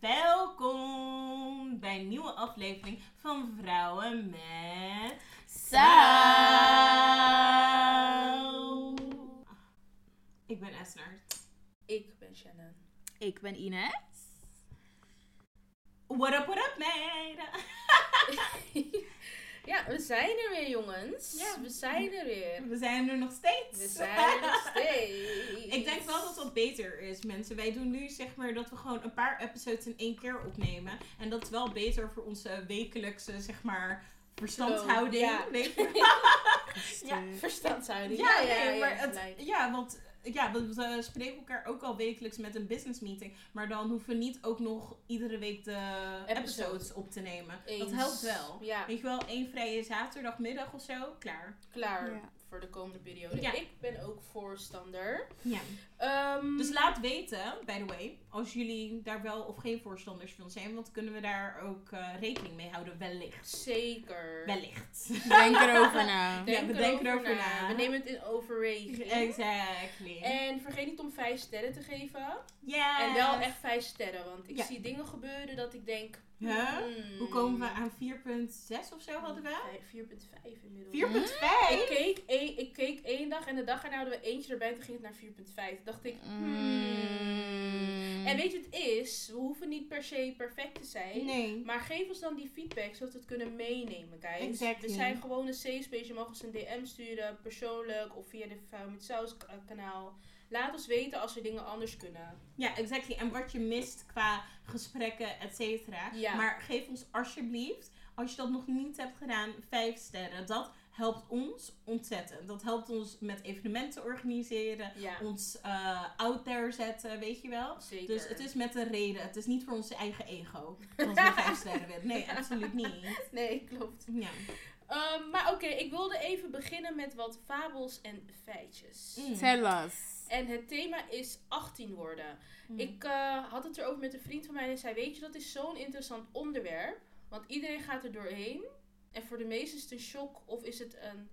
Welkom bij een nieuwe aflevering van Vrouwen met Saus. Ik ben Esnert. Ik ben Shannon. Ik ben Ines. What up, what up, meiden? We zijn er weer, jongens. Ja. We zijn er weer. We zijn er nog steeds. We zijn er nog steeds. Ik denk wel dat dat beter is, mensen. Wij doen nu zeg maar dat we gewoon een paar episodes in één keer opnemen. En dat is wel beter voor onze wekelijkse, zeg maar, verstandhouding. Ja. Je? Ja, verstandshouding. Ja, ja, nee, maar het, ja, want ja, we, we spreken elkaar ook al wekelijks met een business meeting. Maar dan hoeven we niet ook nog iedere week de Episodes. episodes op te nemen. Dat helpt wel. Ja, Weet je wel, één vrije zaterdagmiddag of zo, klaar. klaar Ja. voor de komende periode. Ja. Ik ben ook voorstander. Ja. Ehm, Dus laat weten, by the way, als jullie daar wel of geen voorstanders van zijn. Want kunnen we daar ook eh, rekening mee houden, wellicht. Zeker. Wellicht. Denk erover na. Ja, we denken erover na. We nemen het in overweging. Exactly. En vergeet niet om vijf sterren te geven. Ja. En wel echt vijf sterren. Want ik Ja. zie dingen gebeuren dat ik denk... Huh? hmm, Hoe komen we aan 4.6 of zo hadden we? Vijf- 4.5 inmiddels. 4.5? Ik keek, één, ik keek één dag en de dag erna hadden we eentje erbij en toen ging het naar 4.5. Toen dacht ik, hmm. En weet je wat het is? We hoeven niet per se perfect te zijn. Nee. Maar geef ons dan die feedback, zodat we het kunnen meenemen, guys. Exactly. We zijn gewoon een safe space. Je mag ons een DM sturen, persoonlijk of via de Vrouw met Saus k- kanaal. Laat ons weten als we dingen anders kunnen. Ja, exactly. En wat je mist qua gesprekken, et cetera. Ja. Maar geef ons alsjeblieft, als je dat nog niet hebt gedaan, 5 sterren. Dat helpt ons ontzettend. Dat helpt ons met evenementen organiseren. Ja, Ons eh, out there zetten, weet je wel. zeker. Dus het is met een reden. Het is niet voor onze eigen ego. Dat we 5 sterren willen. Nee, absoluut niet. Nee, klopt. Ja. Ehm, maar oké, ik wilde even beginnen met wat fabels en feitjes. Mm. Tell us. En het thema is 18 worden. Mm. Ik eh, had het erover met een vriend van mij en zei: Weet je, dat is zo'n interessant onderwerp. Want iedereen gaat er doorheen. En voor de meesten is het een shock of is het een,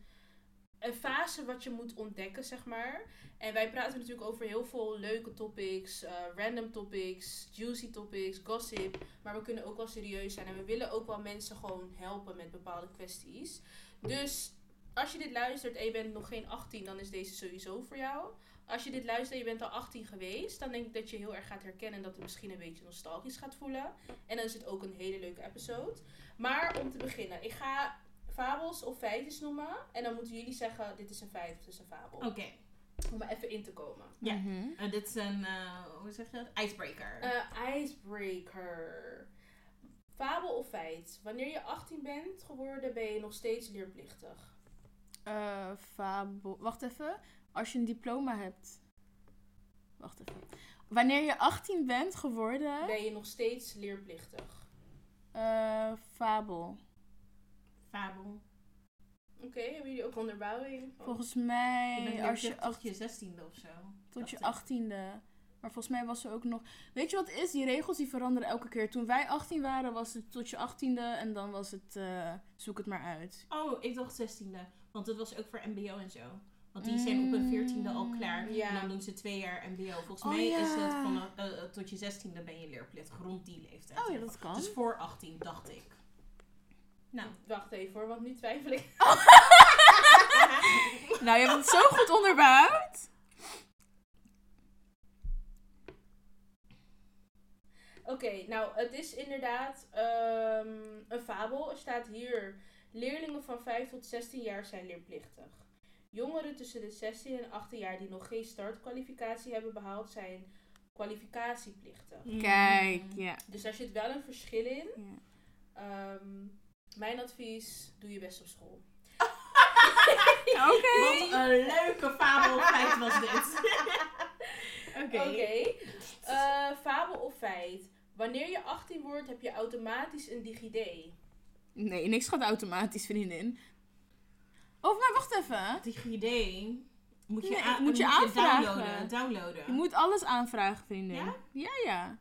een fase wat je moet ontdekken, zeg maar. En wij praten natuurlijk over heel veel leuke topics, eh, random topics, juicy topics, gossip. Maar we kunnen ook wel serieus zijn en we willen ook wel mensen gewoon helpen met bepaalde kwesties. Dus als je dit luistert en je bent nog geen 18, dan is deze sowieso voor jou. Als je dit luistert en je bent al 18 geweest, dan denk ik dat je heel erg gaat herkennen en dat het misschien een beetje nostalgisch gaat voelen. En dan is het ook een hele leuke episode. Maar om te beginnen, ik ga fabels of feitjes noemen. En dan moeten jullie zeggen, dit is een feit of dit is een fabel. Oké. Om er even in te komen. Ja. Mhm. Eh, dit is een, eh, hoe zeg je dat? Icebreaker. Eh, icebreaker. Fabel of feit? Wanneer je 18 bent geworden, ben je nog steeds leerplichtig. Eh, fabel. Wacht even. Als je een diploma hebt. Wacht even. Wanneer je 18 bent geworden. Ben je nog steeds leerplichtig. eh, fabel. Fabel. Oké, hebben jullie ook onderbouwing? van- Volgens Je mij. bent als je tot je zestiende of zo. tot je dacht ik. 18e. Maar volgens mij was er ook nog. Weet je wat het is? Die regels die veranderen elke keer. Toen wij 18 waren, was het tot je 18e. En dan was het. eh, zoek het maar uit. Oh, ik dacht zestiende. Want dat was ook voor mbo en zo. Want die zijn op hun veertiende al klaar. Ja. En dan doen ze twee jaar mbo. Volgens Oh, mij ja. is het van, eh, eh, tot je zestiende ben je leerplichtig. Rond die leeftijd. Oh ja, dat kan. Dus voor 18, dacht ik. Nou. Wacht even hoor, want nu twijfel ik. Nou, je hebt het zo goed onderbouwd. Oké, nou het is inderdaad ehm, een fabel. Er staat hier, leerlingen van 5 tot 16 jaar zijn leerplichtig. Jongeren tussen de 16 en 18 jaar die nog geen startkwalificatie hebben behaald zijn kwalificatieplichtig. Kijk, Mm. ja. Dus daar zit wel een verschil in. ja. Ehm, mijn advies, doe je best op school. Oké. Wat een leuke fabelfeit was dit. Oké. Oké. Eh, fabel of feit? Wanneer je 18 wordt, heb je automatisch een DigiD. Nee, niks gaat automatisch, vriendin. Oh, maar wacht even. DigiD moet je, Nee, moet je moet aanvragen. downloaden. downloaden. Je moet alles aanvragen, vriendin. Ja? Ja, ja.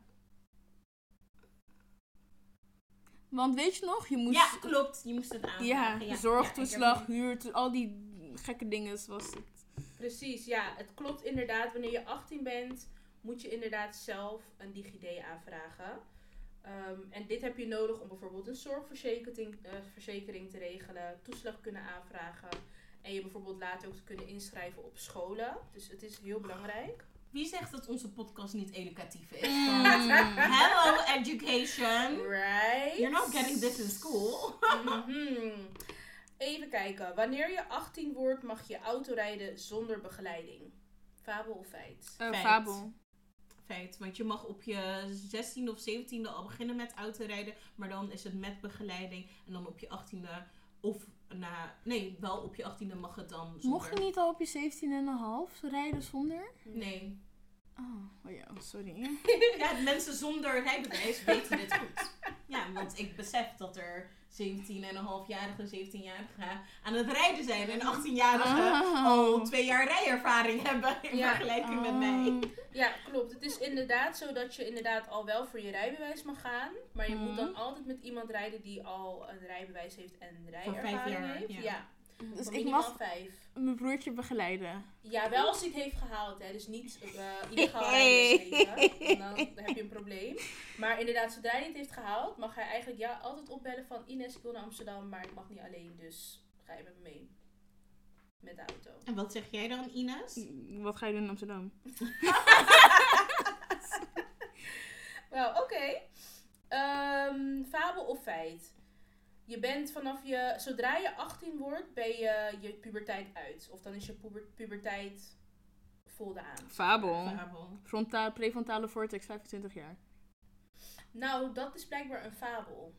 Want weet je nog, je moest... Ja, klopt. Je moest het aanvragen. Ja, zorgtoeslag, Ja, huur, al die gekke dingen was het. Precies, ja. Het klopt inderdaad. Wanneer je 18 bent, moet je inderdaad zelf een DigiD aanvragen. Ehm, en dit heb je nodig om bijvoorbeeld een zorgverzekering eh, verzekering te regelen, toeslag kunnen aanvragen en je bijvoorbeeld later ook te kunnen inschrijven op scholen. Dus het is heel belangrijk. Wie zegt dat onze podcast niet educatief is? Mm. Hello education. Right? You're not getting this in school. Mhm. Even kijken. Wanneer je 18 wordt, mag je autorijden zonder begeleiding. Fabel of feit? Eh, Feit. fabel. Feit, want je mag op je 16e of 17e al beginnen met autorijden, maar dan is het met begeleiding. En dan op je 18e of na, nee, wel op je 18e mag het dan zonder. Mocht je niet al op je 17,5 rijden zonder? Nee. Oh, oh ja, sorry. Ja, mensen zonder rijbewijs weten dit goed. Ja, want ik besef dat er 17,5-jarige, 17-jarigen aan het rijden zijn en 18-jarigen Oh. al twee jaar rijervaring hebben in Ja. vergelijking met Oh. mij. Ja, klopt. Het is inderdaad zo dat je inderdaad al wel voor je rijbewijs mag gaan. Maar je moet Mhm. dan altijd met iemand rijden die al een rijbewijs heeft en rijervaring vijf jaar, heeft. ja. Ja, Dus voor ik minimaal mag vijf. mijn broertje begeleiden. Ja, wel als hij het heeft gehaald, hè. Dus niet uh, illegaal rijden geven. Dan heb je een probleem. Maar inderdaad, zodra hij het heeft gehaald, mag hij eigenlijk ja, altijd opbellen van Ines, ik wil naar Amsterdam, maar ik mag niet alleen, dus ga je met me mee. Met de auto. En wat zeg jij dan, Ines? Wat ga je doen in Amsterdam? Wel, oké. Ehm, fabel of feit? Je bent vanaf je, zodra je 18 wordt, ben je je puberteit uit. Of dan is je puber- puberteit voldaan. Fabel. Fabel. Frontaal, prefrontale cortex, 25 jaar. Nou, dat is blijkbaar een fabel.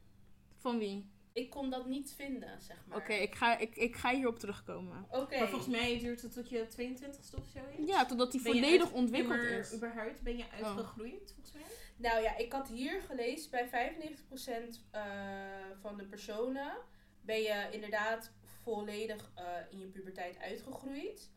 Van wie? Ik kon dat niet vinden, zeg maar. Oké, ik, ga, ik, ik ga hierop terugkomen. Oké. Maar volgens mij duurt het tot je 22ste of zo is. Ja, totdat die volledig uit- ontwikkeld is. überhaupt ben je uitgegroeid, volgens mij? Nou ja, ik had hier gelezen bij 95% eh, van de personen ben je inderdaad volledig eh, in je puberteit uitgegroeid.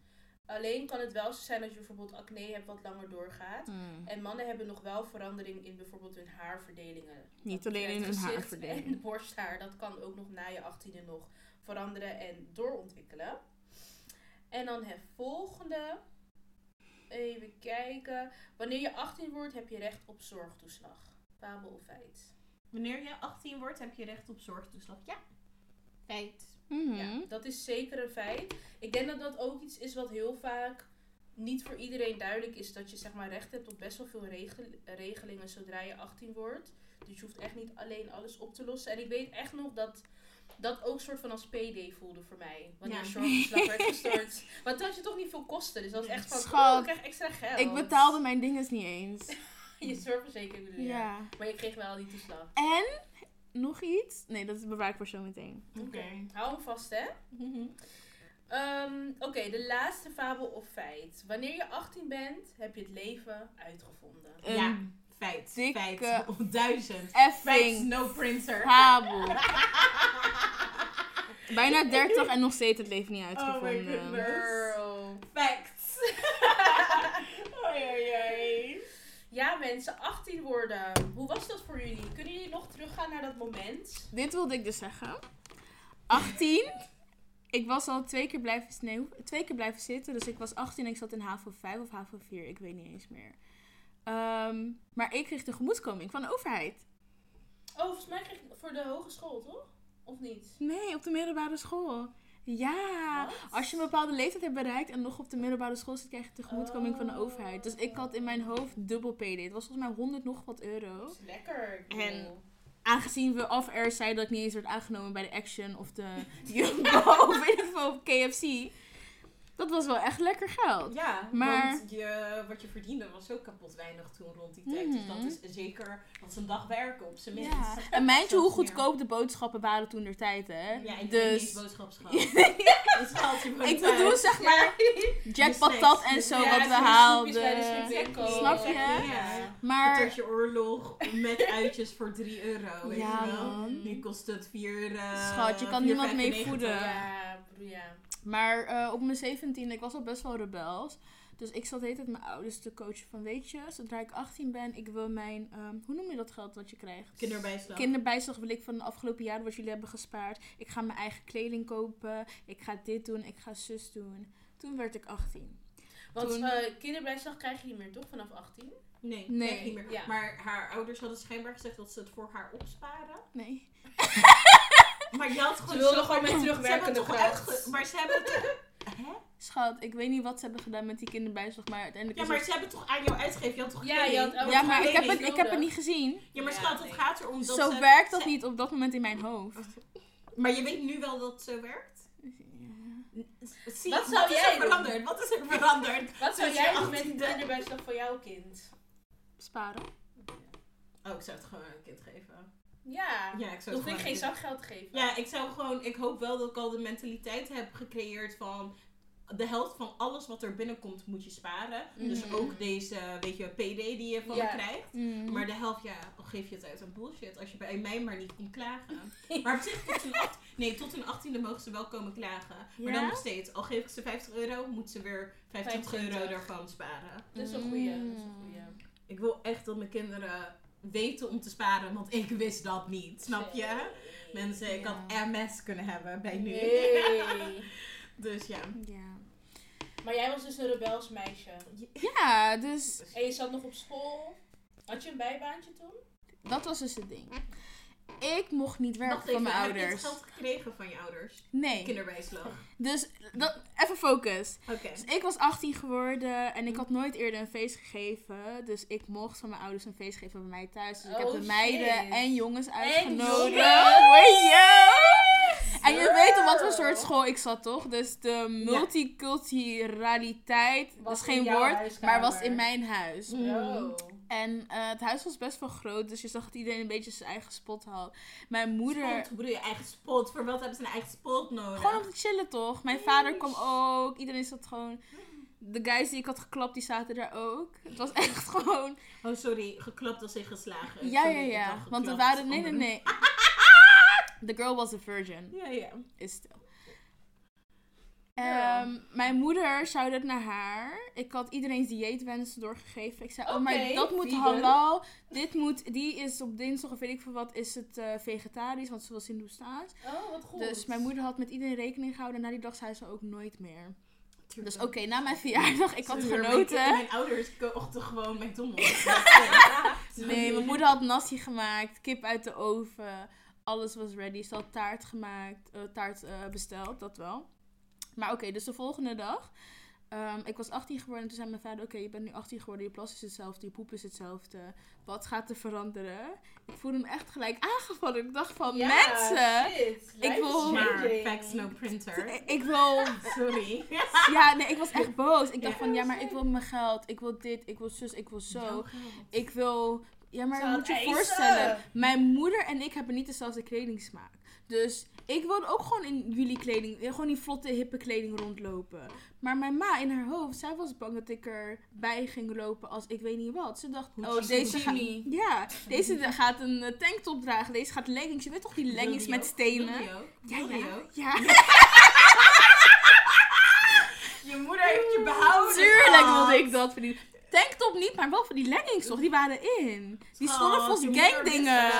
Alleen kan het wel zo zijn dat je bijvoorbeeld acne hebt wat langer doorgaat. Hmm. En mannen hebben nog wel verandering in bijvoorbeeld hun haarverdelingen. Niet Dat alleen in hun haarverdeling. En borsthaar, dat kan ook nog na je 18e nog veranderen en doorontwikkelen. En dan het volgende. Even kijken. Wanneer je 18 wordt, heb je recht op zorgtoeslag. Fabel of feit? Wanneer je 18 wordt, heb je recht op zorgtoeslag. Ja. Feit. Mhm. Ja, dat is zeker een feit. Ik denk dat dat ook iets is wat heel vaak niet voor iedereen duidelijk is. Dat je zeg maar recht hebt op best wel veel regel- regelingen zodra je 18 wordt. Dus je hoeft echt niet alleen alles op te lossen. En ik weet echt nog dat dat ook soort van als PD voelde voor mij. Wanneer Ja. zorgtoeslag werd gestort. Want toen had je toch niet veel kosten. Dus dat was echt van, Schat, oh, ik krijg extra geld. Ik betaalde mijn dinges niet eens. Je zorgverzekering bedoel je. Ja. Maar je kreeg wel die toeslag. En nog iets? Nee, dat bewaar ik voor zo meteen. Oké. Hou hem vast, hè. Mhm. Ehm, Oké, de laatste fabel of feit. Wanneer je 18 bent, heb je het leven uitgevonden. Ja, feit. dikke Feit. Of duizend. Feit, effing no printer. fabel. Bijna 30 en nog steeds het leven niet Oh my uitgevonden. goodness. Girl. Facts. oei, oei, oei. Ja, mensen, 18 worden. Hoe was dat voor jullie? Kunnen jullie nog teruggaan naar dat moment? Dit wilde ik dus zeggen. 18. Ik was al twee keer blijven, nee, twee keer blijven zitten. Dus ik was 18 en ik zat in HAVO 5 of HAVO 4. Ik weet niet eens meer. Ehm, maar ik kreeg tegemoetkoming van de overheid. Oh, volgens mij kreeg ik voor de hogeschool, toch? Of niet? Nee, op de middelbare school. Ja, als je een bepaalde leeftijd hebt bereikt en nog op de middelbare school zit, krijg je tegemoetkoming van de Oh. overheid. Dus ik had in mijn hoofd dubbel PD. Het was volgens mij 100 nog wat euro. Dat is lekker. cool. En- Aangezien we off-air zeiden dat ik niet eens werd aangenomen bij de Action of de Jumbo of in ieder geval KFC. Dat was wel echt lekker geld. Ja, Maar- want je, wat je verdiende was ook kapot weinig toen rond die tijd. Mhm. Dus dat is zeker, dat is een dag werken op zijn minst. Ja. En mind je hoe goedkoop de boodschappen waren toen der tijd, hè? Ja, je dus dus... dus haalt je gewoon ik bedoel zeg maar Jack De patat snacks. en zo Ja, wat we haalden. Snap je? Ja. Maar Patatje oorlog met uitjes voor 3 euro. Weet Ja, je man. Nu kost het 4 uh, Schat, je kan niemand mee voeden. Ja, ja. Maar eh, op mijn 17 ik was al best wel rebels. Dus ik zat de hele tijd mijn ouders te coachen van, weet je, zodra ik 18 ben, ik wil mijn, ehm, hoe noem je dat geld wat je krijgt? Kinderbijslag. Kinderbijslag wil ik van de afgelopen jaren wat jullie hebben gespaard. Ik ga mijn eigen kleding kopen. Ik ga dit doen. Ik ga zus doen. Toen werd ik 18. Want Toen- eh, kinderbijslag krijg je niet meer, toch? Vanaf 18? Nee, Nee. nee. niet meer. Ja. Maar haar ouders hadden schijnbaar gezegd dat ze het voor haar opsparen. Nee. Maar je had gewoon wilden zo- gewoon met Ze hebben terugwerkende het toch kracht. Maar ze hebben het... Hè? Schat, ik weet niet wat ze hebben gedaan met die kinderbijslag, maar uiteindelijk Ja, is maar het- ze hebben toch aan jou uitgegeven? Je had toch Ja, je had Ja, maar ik heb, het, ik heb het niet gezien. Ja, maar Ja, schat, nee. het gaat erom dat Zo ze... werkt dat ze- niet op dat moment in mijn hoofd. Maar je weet nu wel dat het zo werkt? Zie, Wat zou is jij er doen? veranderd? Wat is er veranderd? Wat zou jij doen met de 18e? kinderbijslag van jouw kind? Sparen. Oh, ik zou het gewoon aan een kind geven. Ja. Ja, ik zou hoef ik geen een zakgeld geven. kind- Ja, ik zou gewoon... Ik hoop wel dat ik al de mentaliteit heb gecreëerd van... De helft van alles wat er binnenkomt moet je sparen. Dus Mhm. ook deze, weet je, PD die je van Ja. me krijgt. Mm. Maar de helft, ja, geef je het uit aan bullshit. Als je bij mij maar niet komt klagen. Maar op zich, tot hun, acht, nee, tot hun achttiende mogen ze wel komen klagen. Maar dan nog steeds, al geef ik ze 50 euro, moet ze weer 25 euro 25. daarvan sparen. Dat is een goeie. Dat is een Mm. goeie. Ik wil echt dat mijn kinderen weten om te sparen, want ik wist dat niet. Snap je? Nee. Mensen, ik Ja. had MS kunnen hebben bij nu. Nee. dus ja. Ja. Maar jij was dus een rebels meisje. Ja, dus En je zat nog op school. Had je een bijbaantje toen? dat was dus het ding. Ik mocht niet werken Wacht van mijn heb je het ouders. geld gekregen van je ouders? Nee. Kinderbijslag. Dus dat, even focus. Oké. Dus ik was 18 geworden en ik had nooit eerder een feest gegeven. Dus ik mocht van mijn ouders een feest geven bij mij thuis. Dus ik heb Oh, de meiden shit. en jongens uitgenodigd. yo! En je weet op wat voor soort school ik zat, toch? Dus de multiculturaliteit, dat Was geen woord, huiskamer. maar was in mijn huis. Mm. En eh, het huis was best wel groot, dus je zag dat iedereen een beetje zijn eigen spot had. Mijn moeder... Spot, bedoel je eigen spot? Voor wat hebben ze een eigen spot nodig? Gewoon om te chillen toch? Mijn vader kwam ook. Iedereen zat gewoon. De guys die ik had geklapt, die zaten daar ook. Het was echt gewoon. Oh, sorry. Geklapt als in geslagen. Ja, Sorry, ja, ja. Want we waren. Nee, nee, nee. The girl was a virgin. Ja, ja. Is still. Ehm, mijn moeder shout het naar haar. Ik had iedereen's dieetwensen doorgegeven. Ik zei, oh, maar dat moet vegan. halal. Dit moet, die is op dinsdag of weet ik veel wat, is het eh, vegetarisch, want ze was Hindoestaans. Oh, wat goed. Dus mijn moeder had met iedereen rekening gehouden. En na die dag zei ze ook nooit meer. Dus oké, na mijn verjaardag, ik had genoten. Mijn, mijn ouders kochten gewoon McDonald's. Nee, mijn moeder had nasi gemaakt, kip uit de oven, alles was ready. Ze had taart gemaakt, eh, taart eh, besteld, dat wel. Maar oké, dus de volgende dag, ehm, ik was 18 geworden en toen zei mijn vader, oké, je bent nu 18 geworden, je plas is hetzelfde, je poep is hetzelfde. Wat gaat er veranderen? Ik voelde me echt gelijk aangevallen. Ik dacht van, Ja, mensen, shit. ik wil- Maar fax no printer. ik wil Sorry. Ja, nee, ik was echt boos. Ik dacht Ja. van, ja, maar ik wil mijn geld. Ik wil dit, ik wil zus, ik wil zo. Ik wil... Ja, maar had moet je je voorstellen. Mijn moeder en ik hebben niet dezelfde kledingsmaak. Dus ik wilde ook gewoon in jullie kleding, eh, gewoon die vlotte, hippe kleding rondlopen. Maar mijn ma in haar hoofd, zij was bang dat ik erbij ging lopen als ik weet niet wat. Ze dacht, oh, deze gaat... Ja, deze gaat een eh, tanktop dragen. Deze gaat leggings. Je weet toch die leggings met stenen? Ja, Ja, ja. Je moeder heeft je behouden. Tuurlijk wilde ik dat die tanktop niet, maar wel van die leggings toch? Die waren in. Die stonden volgens gangdingen.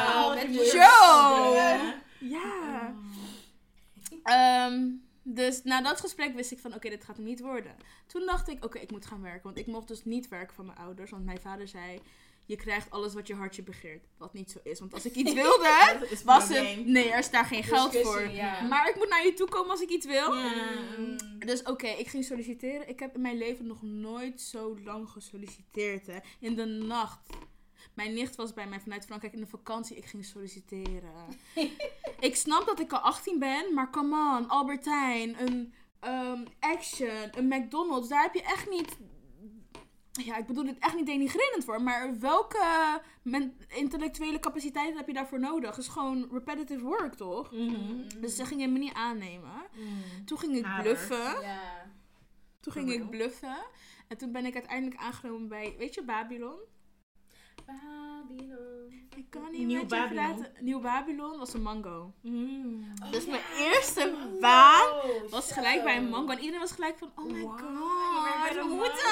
Joe. Ja. Ehm, dus na dat gesprek wist ik van, oké, dit gaat hem niet worden. Toen dacht ik, oké, ik moet gaan werken. Want ik mocht dus niet werken van mijn ouders. Want mijn vader zei, je krijgt alles wat je hartje begeert. Wat niet zo is. Want als ik iets wilde, het was het, nee, er is daar geen geld voor. ja. Maar ik moet naar je toe komen als ik iets wil. Ja. Mm. Dus oké, ik ging solliciteren. Ik heb in mijn leven nog nooit zo lang gesolliciteerd. Hè. In de nacht. Mijn nicht was bij mij vanuit Frankrijk in de vakantie. Ik ging solliciteren. ik snap dat ik al 18 ben, maar come on, Albertijn, een ehm, Action, een McDonald's. Daar heb je echt niet. Ja, ik bedoel dit echt niet denigrerend voor, maar welke intellectuele capaciteiten heb je daarvoor nodig? Het is gewoon repetitive work, toch? Mhm. Dus ze gingen me niet aannemen. Mm. Toen ging ik Hader. bluffen. Ja. Toen ging ik bluffen. En toen ben ik uiteindelijk aangenomen bij, weet je, Babylon? Babylon. Ik kan niet Nieuw met je Babylon. praten. Nieuw Babylon was een mango. Mm. Dus mijn ja. eerste baan Wow, was gelijk bij een mango. En iedereen was gelijk van, oh my Wow, god, een moeten.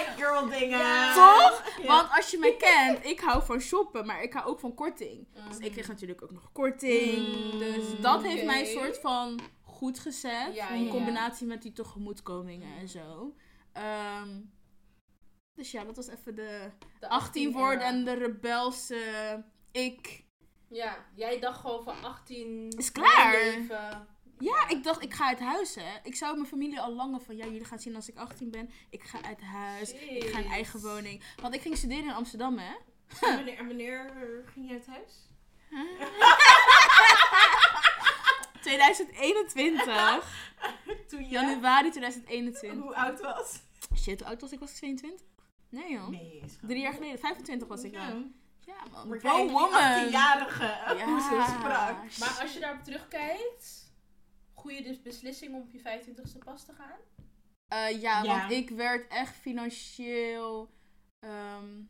It girl dingen. Toch? Want als je mij kent, ik hou van shoppen, maar ik hou ook van korting. Dus ik Mhm. kreeg natuurlijk ook nog korting. Mm, dus dat heeft mij een soort van goed gezet. Ja, in ja. combinatie met die tegemoetkomingen en zo. Ehm, dus ja, dat was even de De 18 era. worden en de rebelse ik. Ja, jij dacht gewoon van 18... Is klaar. Leven. Ja, ik dacht, ik ga uit huis, hè. Ik zou mijn familie al langer van, ja, jullie gaan zien als ik 18 ben. Ik ga uit huis. Ik ga een eigen woning. Want ik ging studeren in Amsterdam, hè. En wanneer, en wanneer ging je uit huis? 2021. Toen je Januari 2021. hoe oud was? Shit, hoe oud was ik? Was ik 22? Nee, joh. Nee. Drie jaar geleden. 25 was ik Ja. dan. Ja, man. Kijk, die woman. 18-jarige, hoe ze sprak. Maar als je daarop terugkijkt, goede dus beslissing om op je 25ste pas te gaan? Eh, ja, Ja. want ik werd echt financieel. ehm,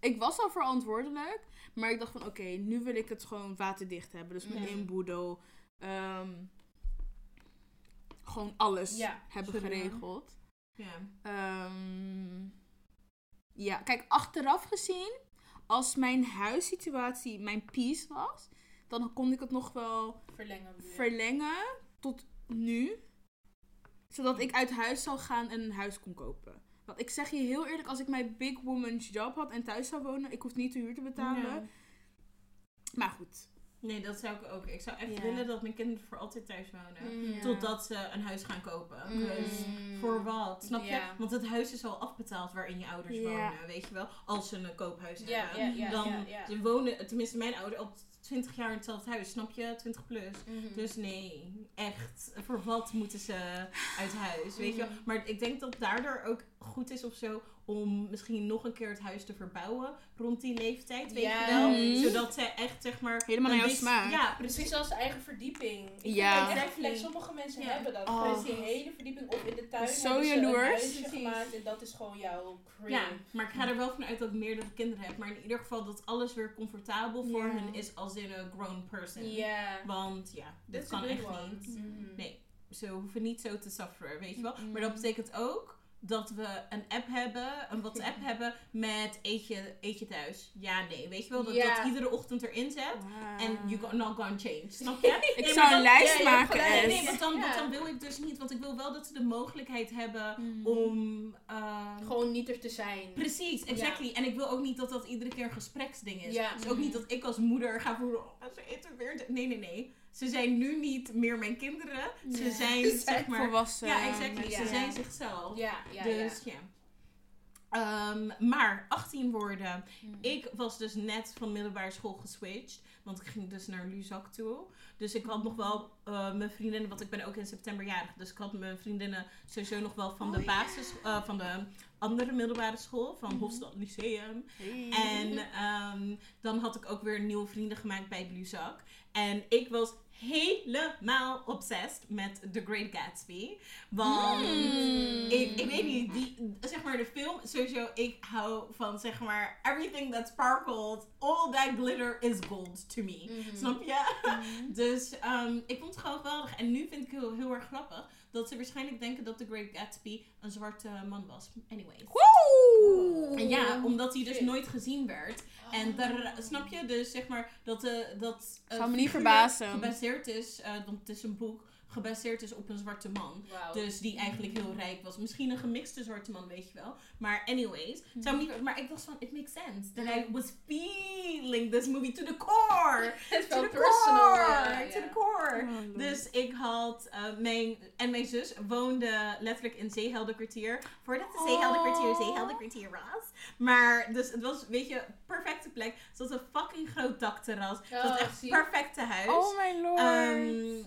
ik was al verantwoordelijk, maar ik dacht van oké, nu wil ik het gewoon waterdicht hebben. Dus mijn Ja. inboedel, ehm, gewoon alles Ja, hebben sorry, geregeld. Ja. Ehm, ja, kijk, achteraf gezien, als mijn huissituatie mijn peace was, dan kon ik het nog wel Verlengen weer. verlengen tot nu. Zodat ik uit huis zou gaan en een huis kon kopen. Want ik zeg je heel eerlijk, als ik mijn big woman's job had en thuis zou wonen, ik hoef niet de huur te betalen. Maar goed. Nee, dat zou ik ook. Ik zou echt Ja. willen dat mijn kinderen voor altijd thuis wonen. Mm. Ja. Totdat ze een huis gaan kopen. Mm. Dus voor wat? Snap je? Ja. Want het huis is al afbetaald waarin je ouders wonen. Weet je wel? Als ze een koophuis hebben. dan. Ze wonen, tenminste mijn ouders, al 20 jaar in hetzelfde huis. Snap je? 20 plus. Mhm. Dus nee, echt. Voor wat moeten ze uit huis, weet je wel? Mhm. Maar ik denk dat daardoor ook goed is of zo om misschien nog een keer het huis te verbouwen rond die leeftijd, weet Ja. je wel? Zodat ze echt, zeg maar... Helemaal een naar jouw smaak. Ja, Precies precies. als eigen verdieping. Ik Ja. dat. Sommige mensen Ja. hebben dat. Oh. Gewoon die hele verdieping of in de tuin Zo jaloers. gemaakt en dat is gewoon jouw crib. Ja, maar ik ga er wel vanuit dat ik meerdere kinderen heb. Maar in ieder geval dat alles weer comfortabel voor hen is als in een grown person. Ja. Want ja, a kan echt one. niet. Mhm. Nee. Ze hoeven niet zo te sufferen, weet je wel. Mm. Maar dat betekent ook dat we een app hebben, een WhatsApp hebben met eetje, eetje thuis. Ja, nee, weet je wel. Dat, Ja. dat iedere ochtend erin zet. Wow. En you go, not gonna change. Snap je? Ik Nee, zou een lijst ja, je maken. en- Nee, want dan, Ja. dan wil ik dus niet. Want ik wil wel dat ze de mogelijkheid hebben Mm. om... ehm, Gewoon niet er te zijn. Precies, exactly. En ik wil ook niet dat dat iedere keer een gespreksding is. Ja. Dus ook niet Mhm. dat ik als moeder ga voelen, oh, ze eten weer... de-" Nee, nee, nee. Ze zijn nu niet meer mijn kinderen. Ze zijn, Ze zijn zeg maar... volwassen. Ja, exactly. Ja. Ze zijn zichzelf. Ja, ja, dus ja. Ehm, maar 18 worden. Mm. Ik was dus net van middelbare school geswitcht. Want ik ging dus naar Luzak toe. Dus ik had nog wel eh, mijn vriendinnen, want ik ben ook in september jarig. Dus ik had mijn vriendinnen sowieso nog wel van de Oh, basis, eh, van de andere middelbare school, van Mhm. Hofstad Lyceum. Hey. En ehm, dan had ik ook weer nieuwe vrienden gemaakt bij Luzak. En ik was helemaal obsessed met The Great Gatsby. Want Mm. ik, ik weet niet, die, zeg maar de film, sowieso, ik hou van zeg maar, everything that sparkles, all that glitter is gold to me. Mhm. Snap je? Mm. Dus ehm, ik vond het gewoon geweldig. En nu vind ik heel, heel erg grappig dat ze waarschijnlijk denken dat The Great Gatsby een zwarte man was. Anyways. Ja, omdat hij dus nooit gezien werd. En daar, snap je? Dus zeg maar dat, eh dat eh, Zou me niet figuur verbazen. gebaseerd is, eh, want het is een boek, gebaseerd is op een zwarte man. Dus die eigenlijk heel rijk was. Misschien een gemixte zwarte man, weet je wel. Maar anyways, zou me niet, maar ik dacht van, it makes sense. That I was feeling this movie to the core. To the personal. core. To the core. Oh. Dus ik had eh, mijn en mijn zus woonde letterlijk in Zeeheldenkwartier. Voordat de Zeeheldenkwartier Oh. Zeeheldenkwartier was. Maar dus het was, weet je, perfecte plek. Het was een fucking groot dakterras. Het was Oh, echt perfecte huis. Oh my lord. Ehm,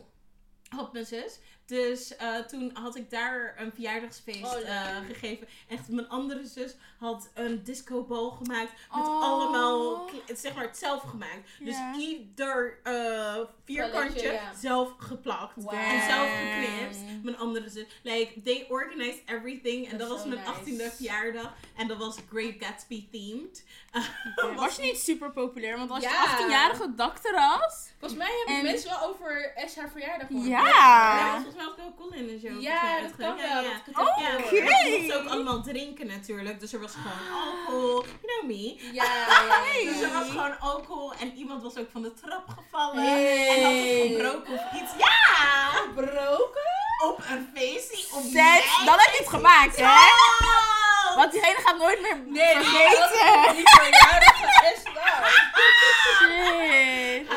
had mijn zus. Dus eh, toen had ik daar een verjaardagsfeest Oh, eh, gegeven. Echt, mijn andere zus had een discobal gemaakt. Met Oh. allemaal, zeg maar, het zelf gemaakt. Dus ieder eh, vierkantje zelf geplakt. Wow. En zelf geknipt. Mijn andere zus. Like, they organized everything. En Dat was mijn nice. 18e verjaardag. En dat was Great Gatsby themed. Was je niet super populair? Want als je Ja. 18-jarige dakterras... Volgens mij hebben En- mensen wel over S haar verjaardag gehoord. Ja. Volgens mij had Coca-Cola in de show. Ja, dat kan wel. Ja, dat het oké. Ja, ze mochten ook allemaal drinken natuurlijk. Dus er was gewoon alcohol. You know me. Ja, ja, ja. Dus er was gewoon alcohol en iemand was ook van de trap gevallen. Hey. En had het gebroken of iets. Ja! Gebroken? Op een feestje. Op Zet, dan heb je het gemaakt, hè? Ja! Want diegene gaat nooit meer Nee, vergeten. Die verjaardag is daar. Shit. Dat zei wel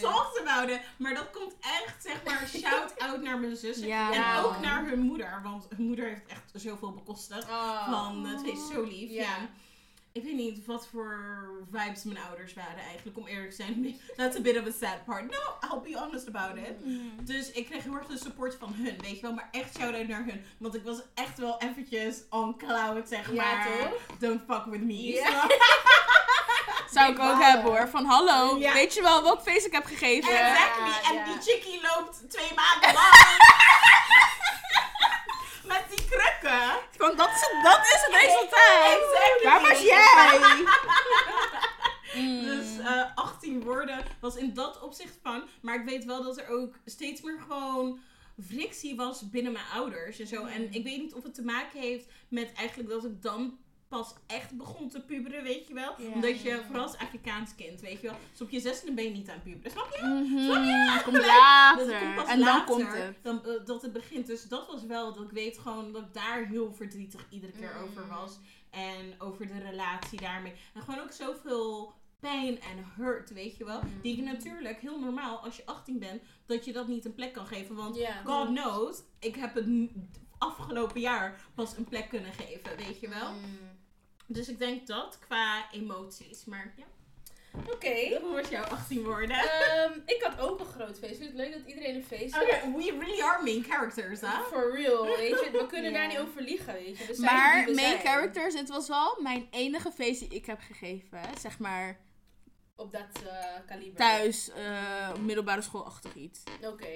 Talks about it. Maar dat komt echt, zeg maar, shout-out naar mijn zussen. Ja. En ook naar hun moeder. Want hun moeder heeft echt zoveel bekostigd. Oh. Van het feest zo lief. Ja. Ja. Ik weet niet wat voor vibes mijn ouders waren eigenlijk, om eerlijk te zijn. That's a bit of a sad part. No, I'll be honest about it. Dus ik kreeg heel erg de support van hun, weet je wel. Maar echt shout-out naar hun. Want ik was echt wel eventjes on cloud, zeg Ja, maar. toch? Don't fuck with me. Zou ik ook hebben hoor. Van hallo, Ja. weet je wel welk feest ik heb gegeven? Exactly. En ja. die chickie loopt twee maanden lang. Met die krukken. Want dat is het, dat is het resultaat. Exactly. Waar was jij? Mm. Dus eh 18 woorden was in dat opzicht van. Maar ik weet wel dat er ook steeds meer gewoon frictie was binnen mijn ouders en zo. En ik weet niet of het te maken heeft met eigenlijk dat ik dan pas echt begon te puberen, weet je wel. Omdat je, vooral als Afrikaans kind, weet je wel. Dus op je zesde ben je niet aan puberen, snap je? Mhm, dat komt Dat komt pas en dan later komt het. Dan, eh, dat het begint. Dus dat was wel, dat ik weet gewoon dat ik daar heel verdrietig iedere keer Mm. over was. En over de relatie daarmee. En gewoon ook zoveel pijn en hurt, weet je wel. Mm. Die ik natuurlijk heel normaal, als je 18 bent, dat je dat niet een plek kan geven. Want. God knows, ik heb het afgelopen jaar pas een plek kunnen geven, weet je wel. Mm. Dus ik denk dat qua emoties. Maar ja, Oké. hoe was jouw 18 woorden? Ehm, ik had ook een groot feest. Vind het leuk dat iedereen een feest heeft? we really are main characters, hè? For real, weet je. We kunnen daar niet over liegen, weet je. We zijn Maar main zijn. characters, het was wel mijn enige feest die ik heb gegeven. Zeg maar Op dat eh, kaliber. thuis, eh, middelbare schoolachtig iets. Oké.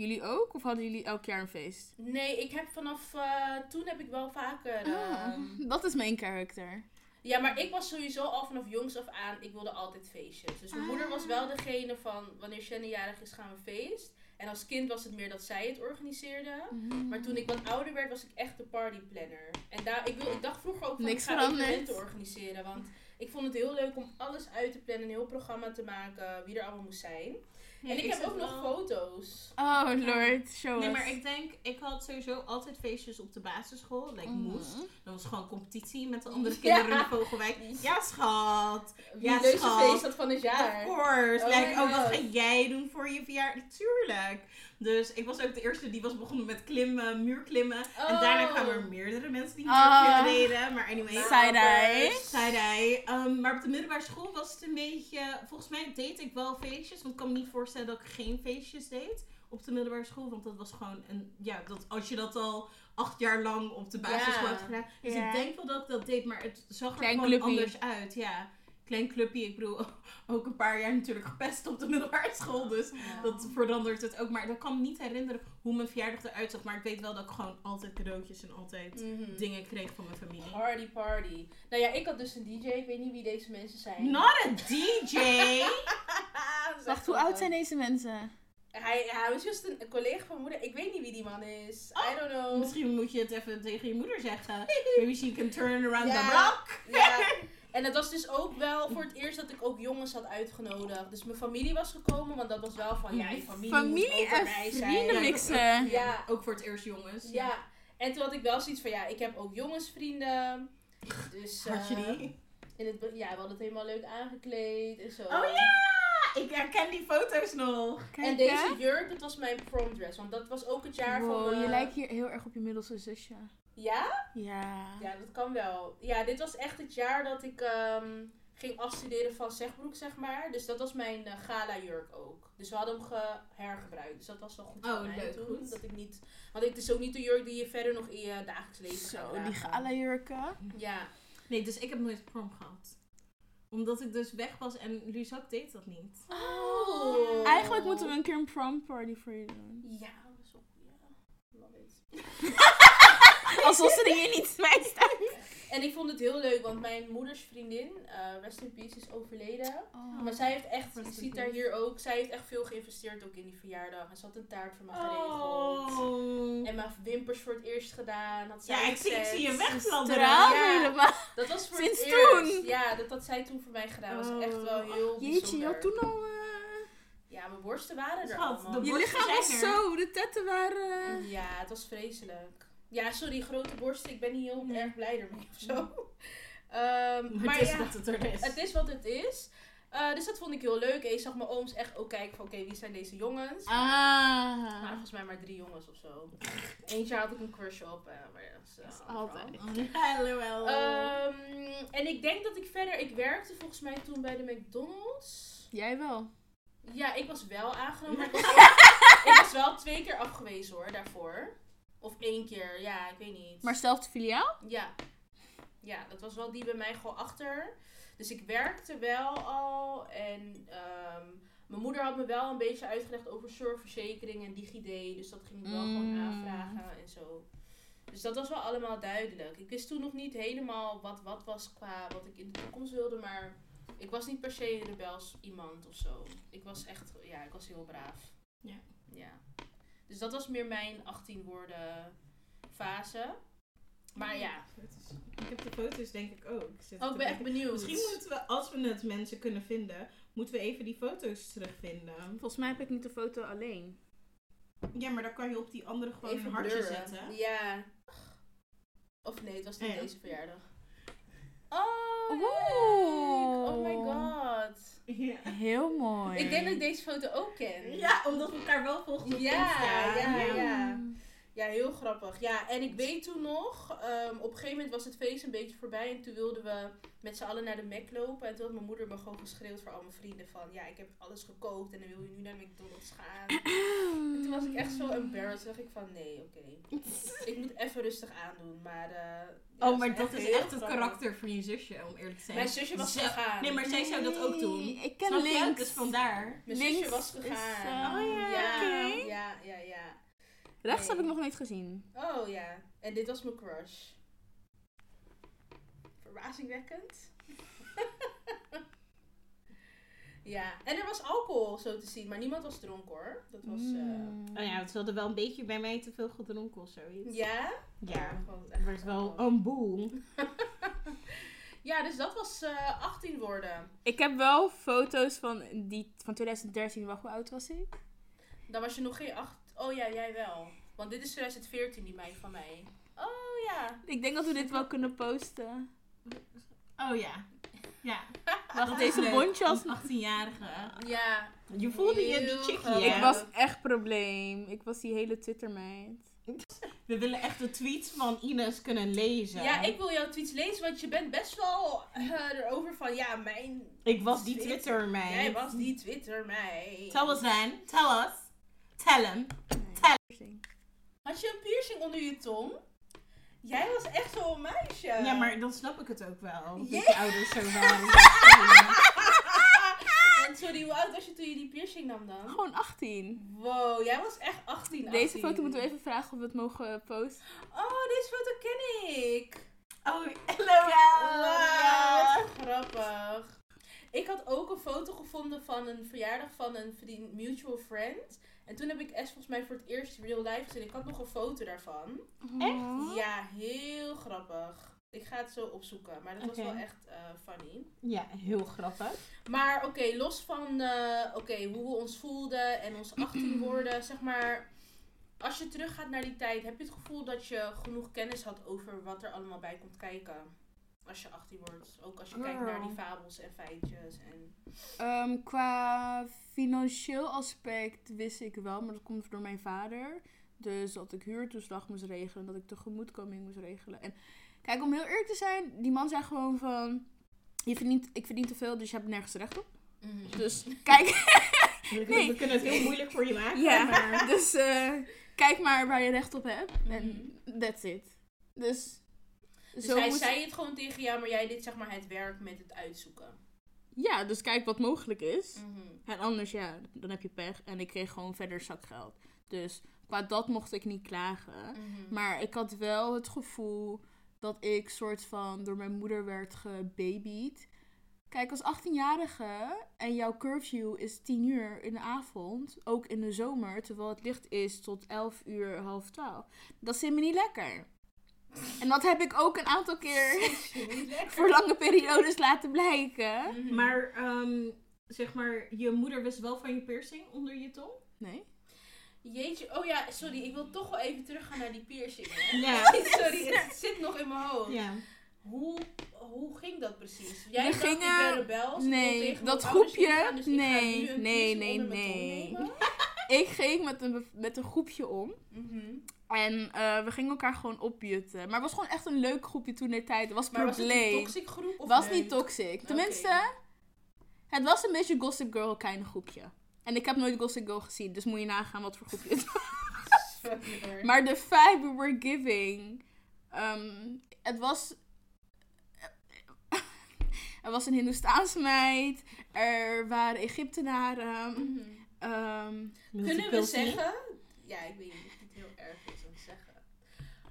Jullie ook? Of hadden jullie elk jaar een feest? Nee, ik heb vanaf eh, toen heb ik wel vaker. ehm, Dat is main character. Ja, maar ik was sowieso al vanaf jongs af aan, ik wilde altijd feestjes. Dus mijn moeder was wel degene van, wanneer Shannon jarig is, gaan we feest. En als kind was het meer dat zij het organiseerde. Maar toen ik wat ouder werd, was ik echt de partyplanner. En daar, ik, wil, ik dacht vroeger ook van, Niks ik ga evenementen organiseren. Want ik vond het heel leuk om alles uit te plannen, een heel programma te maken, wie er allemaal moest zijn. en ik, heb ook nog foto's. Oh lord, show Nee, us. maar ik denk, ik had sowieso altijd feestjes op de basisschool. Like, Mhm. moest. Dat was gewoon competitie met de andere Ja. kinderen in de Vogelwijk. Ja, schat. Wie Ja, leukste schat. feest dat van het jaar? Of course. Oh like, oh, wat ga jij doen voor je verjaardag? Tuurlijk. Dus ik was ook de eerste die was begonnen met klimmen, muurklimmen. En daarna Oh. kwamen er meerdere mensen die Ah. muurklimmen deden. Maar anyway. Side-eye. Side-eye. Ehm, maar op de middelbare school was het een beetje... Volgens mij deed ik wel feestjes. Want ik kan me niet voorstellen dat ik geen feestjes deed. Op de middelbare school. Want dat was gewoon een... Ja, dat, als je dat al acht jaar lang op de basisschool Ja. hebt gedaan. Dus ik denk wel dat ik dat deed. Maar het zag er Klein gewoon anders uit. Ja. Klein clubje. Ik bedoel, ook een paar jaar natuurlijk gepest op de middelbare school. Dus Ja. dat verandert het ook. Maar ik kan me niet herinneren hoe mijn verjaardag eruit zag. Maar ik weet wel dat ik gewoon altijd cadeautjes en altijd Mhm. dingen kreeg van mijn familie. Party, party. Nou ja, ik had dus een DJ. Ik weet niet wie deze mensen zijn. Not a DJ! Wacht, hoe oud zijn deze mensen? Hij, hij was juist een collega van moeder. Ik weet niet wie die man is. Oh, I don't know. Misschien moet je het even tegen je moeder zeggen. Maybe she can turn around Ja. the block. Ja. En het was dus ook wel voor het eerst dat ik ook jongens had uitgenodigd. Dus mijn familie was gekomen, want dat was wel van, ja, je familie, Familie moet ook en erbij zijn. vrienden Ja. mixen. Ja. Ook voor het eerst jongens. Ja. En toen had ik wel zoiets van, ja, ik heb ook jongensvrienden. Dus, Had je eh, die? in het, ja, we hadden het helemaal leuk aangekleed en zo. Oh ja! Ik herken die foto's nog. Kijk, En hè? deze jurk, dat was mijn prom dress. Want dat was ook het jaar Wow, van... je eh, lijkt hier heel erg op je middelste zusje. Ja? Ja. Ja, dat kan wel. Ja, dit was echt het jaar dat ik ehm, ging afstuderen van Zegbroek, zeg maar. Dus dat was mijn eh, gala jurk ook. Dus we hadden hem ge hergebruikt. Dus dat was wel goed Oh, van mij leuk, toen. goed. Dat ik niet... Want het is ook niet de jurk die je verder nog in je dagelijks leven gaat Zo, dragen. die gala jurken. Ja. Nee, dus ik heb nooit prom gehad. Omdat ik dus weg was en Luzak deed dat niet. Oh. Eigenlijk moeten we een keer een prom party voor je doen. Ja, dat is ook... Ja. Love it. Alsof ze er hier niet bij staan. En ik vond het heel leuk, want mijn moeders vriendin, eh Rest in Peace, is overleden. Oh. Maar zij heeft echt, je ziet daar hier ook, zij heeft echt veel geïnvesteerd ook in die verjaardag. En ze had een taart voor me geregeld. Oh. En mijn wimpers voor het eerst gedaan. Had zij Ja, ik zie, ik zie je wegfladderen. Ja. helemaal. Dat was voor Sinds het eerst. toen? Ja, dat had zij toen voor mij gedaan. Dat was echt wel heel Jeetje, je bijzonder. had toen al... eh, Ja, mijn borsten waren er Schat, allemaal. de je lichaam was zo, de tetten waren... Ja, het was vreselijk. Ja, sorry, grote borsten. Ik ben niet heel erg blij ermee of zo. Ehm, Maar maar het is ja, wat het er is. het is wat het is. Eh, dus dat vond ik heel leuk. En je zag mijn ooms echt ook kijken van, oké, wie zijn deze jongens? Maar Ah. volgens mij maar drie jongens of zo. Eentje had ik een crush op. eh, maar dat is, eh, altijd. Hallo, hallo. Ehm, en ik denk dat ik verder... Ik werkte volgens mij toen bij de McDonald's. Jij wel. Ja, ik was wel aangenomen. Maar ik was, ik was wel twee keer afgewezen hoor, daarvoor. Of één keer, ja, ik weet niet. Maar zelfde filiaal? Ja. Ja, dat was wel die bij mij gewoon achter. Dus ik werkte wel al. En ehm, mijn moeder had me wel een beetje uitgelegd over zorgverzekering en DigiD. Dus dat ging ik wel gewoon Mm. aanvragen en zo. Dus dat was wel allemaal duidelijk. Ik wist toen nog niet helemaal wat wat was qua wat ik in de toekomst wilde. Maar ik was niet per se een rebels iemand of zo. Ik was echt, ja, ik was heel braaf. Ja. Ja. Dus dat was meer mijn 18 woorden fase. Maar ja. Ik heb de foto's denk ik ook. Ik zit oh, ik ben echt benieuwd. Misschien moeten we, als we het mensen kunnen vinden, moeten we even die foto's terugvinden. Volgens mij heb ik niet de foto alleen. Ja, maar dan kan je op die andere gewoon Even een hartje blurren. zetten. Ja. Of nee, het was niet Ja. deze verjaardag. Oh, Oeh. Oh my god. Ja. Heel mooi. Ik denk dat ik deze foto ook ken. Ja, omdat we elkaar wel volgen op Ja, Insta. ja, ja. Ja, heel grappig. Ja, en ik weet toen nog, ehm, op een gegeven moment was het feest een beetje voorbij. En toen wilden we met z'n allen naar de Mac lopen. En toen had mijn moeder me gewoon geschreeuwd voor al mijn vrienden van... Ja, ik heb alles gekookt en dan wil je nu naar McDonald's gaan. En toen was ik echt zo embarrassed. Dacht ik van, nee, oké. Ik moet even rustig aandoen. Maar, eh, ja, Oh, maar dat is echt het karakter van je zusje, om eerlijk te zijn. Mijn zusje was gegaan. Nee, maar zij zou dat ook doen. Nee, Ik ken Snap je? links. Dus vandaar. Mijn links zusje was is, gegaan. eh, Oh ja, ja, oké. ja, ja, ja. Rechts heb ik nog niet gezien. Oh ja, en dit was mijn crush. Verbazingwekkend. ja, en er was alcohol zo te zien, maar niemand was dronken hoor. Dat was. eh, Mm. Oh ja, het wilde wel een beetje bij mij te veel gedronken of zoiets. Ja? Ja, het wordt wel een boel. Ja, dus dat was eh 18 woorden. Ik heb wel foto's van, die, van 2013. Wacht, hoe oud was ik? Dan was je nog geen 8. Oh ja, jij wel. Want dit is 2014, die meid van mij. Oh ja. Ik denk dat we dit wel kunnen posten. Oh ja. Ja. Wacht, deze leuk. bontje als... Als 18-jarige. Ja. Je voelde je die chickie, hè? Ik was echt probleem. Ik was die hele Twitter-meid. We willen echt de tweets van Ines kunnen lezen. Ja, ik wil jouw tweets lezen, want je bent best wel eh, erover van, ja, mijn... Ik was die Twitter. Twitter meid. Jij was die Twitter mij. Tell us then. Tell us. Tell him. Nee. Had je een piercing onder je tong? Jij was echt zo'n meisje. Ja, maar dan snap ik het ook wel. Dat je ouders zo waren. En sorry, hoe oud was je toen je die piercing nam dan? Gewoon 18. Wow, jij was echt 18, 18. Deze foto moeten we even vragen of we het mogen posten. Oh, deze foto ken ik. Oh, hello. Ik had ook een foto gevonden van een verjaardag van een vriend, mutual friend. En toen heb ik S volgens mij voor het eerst real life gezien. Ik had nog een foto daarvan. Echt? Ja, heel grappig. Ik ga het zo opzoeken, maar dat was wel echt eh, funny. Ja, heel grappig. Maar oké, los van eh, oké, hoe we ons voelden en ons 18 worden, zeg maar. Als je teruggaat naar die tijd, heb je het gevoel dat je genoeg kennis had over wat er allemaal bij komt kijken? Als je 18 wordt. Ook als je kijkt naar die fabels en feitjes. En... Ehm, qua financieel aspect wist ik wel, maar dat komt door mijn vader. Dus dat ik huurtoeslag moest regelen, dat ik tegemoetkoming moest regelen. En kijk, om heel eerlijk te zijn, die man zei gewoon van... Je verdient, ik verdien te veel, dus je hebt nergens recht op. Dus kijk, We, Nee. we kunnen het heel moeilijk voor je maken. ja, Maar... dus eh, kijk maar waar je recht op hebt. En that's it. Dus, Dus zo hij moest- zei het gewoon tegen jou, maar jij deed zeg maar het werk met het uitzoeken. Ja, dus kijk wat mogelijk is. Mhm. En anders, ja, dan heb je pech. En ik kreeg gewoon verder zakgeld. Dus qua dat mocht ik niet klagen. Mhm. Maar ik had wel het gevoel dat ik soort van door mijn moeder werd gebabied. Kijk, als 18-jarige en jouw curfew is 10 uur in de avond, ook in de zomer, terwijl het licht is tot 11 uur, half 12. Dat zit me niet lekker. En dat heb ik ook een aantal keer voor lange periodes laten blijken. Mhm. Maar, ehm, zeg maar, je moeder wist wel van je piercing onder je tong? Nee? Jeetje, oh ja, sorry, ik wil toch wel even teruggaan naar die piercing. Hè? Ja. sorry, het zit nog in mijn hoofd. Ja. Hoe, hoe ging dat precies? Jij We dacht, gingen- ik ben rebels. Nee, tegen dat groepje- ingaan, dus ik ga nee, nu een nee, nee, nee. Ik ging met een, met een groepje om. Mhm. En eh, we gingen elkaar gewoon opjutten. Maar het was gewoon echt een leuk groepje toen de tijd. Het was Maar was het een probleem. toxic groep? Of was niet toxic. Tenminste, het was een beetje Gossip Girl kind groepje. En ik heb nooit Gossip Girl gezien, dus moet je nagaan wat voor groepje het was. Maar de vibe we were giving, ehm, het was... Er was een Hindoestaanse meid, er waren Egyptenaren. Mhm. ehm, Kunnen we zeggen... Ja, ik weet niet of het heel erg is om te zeggen.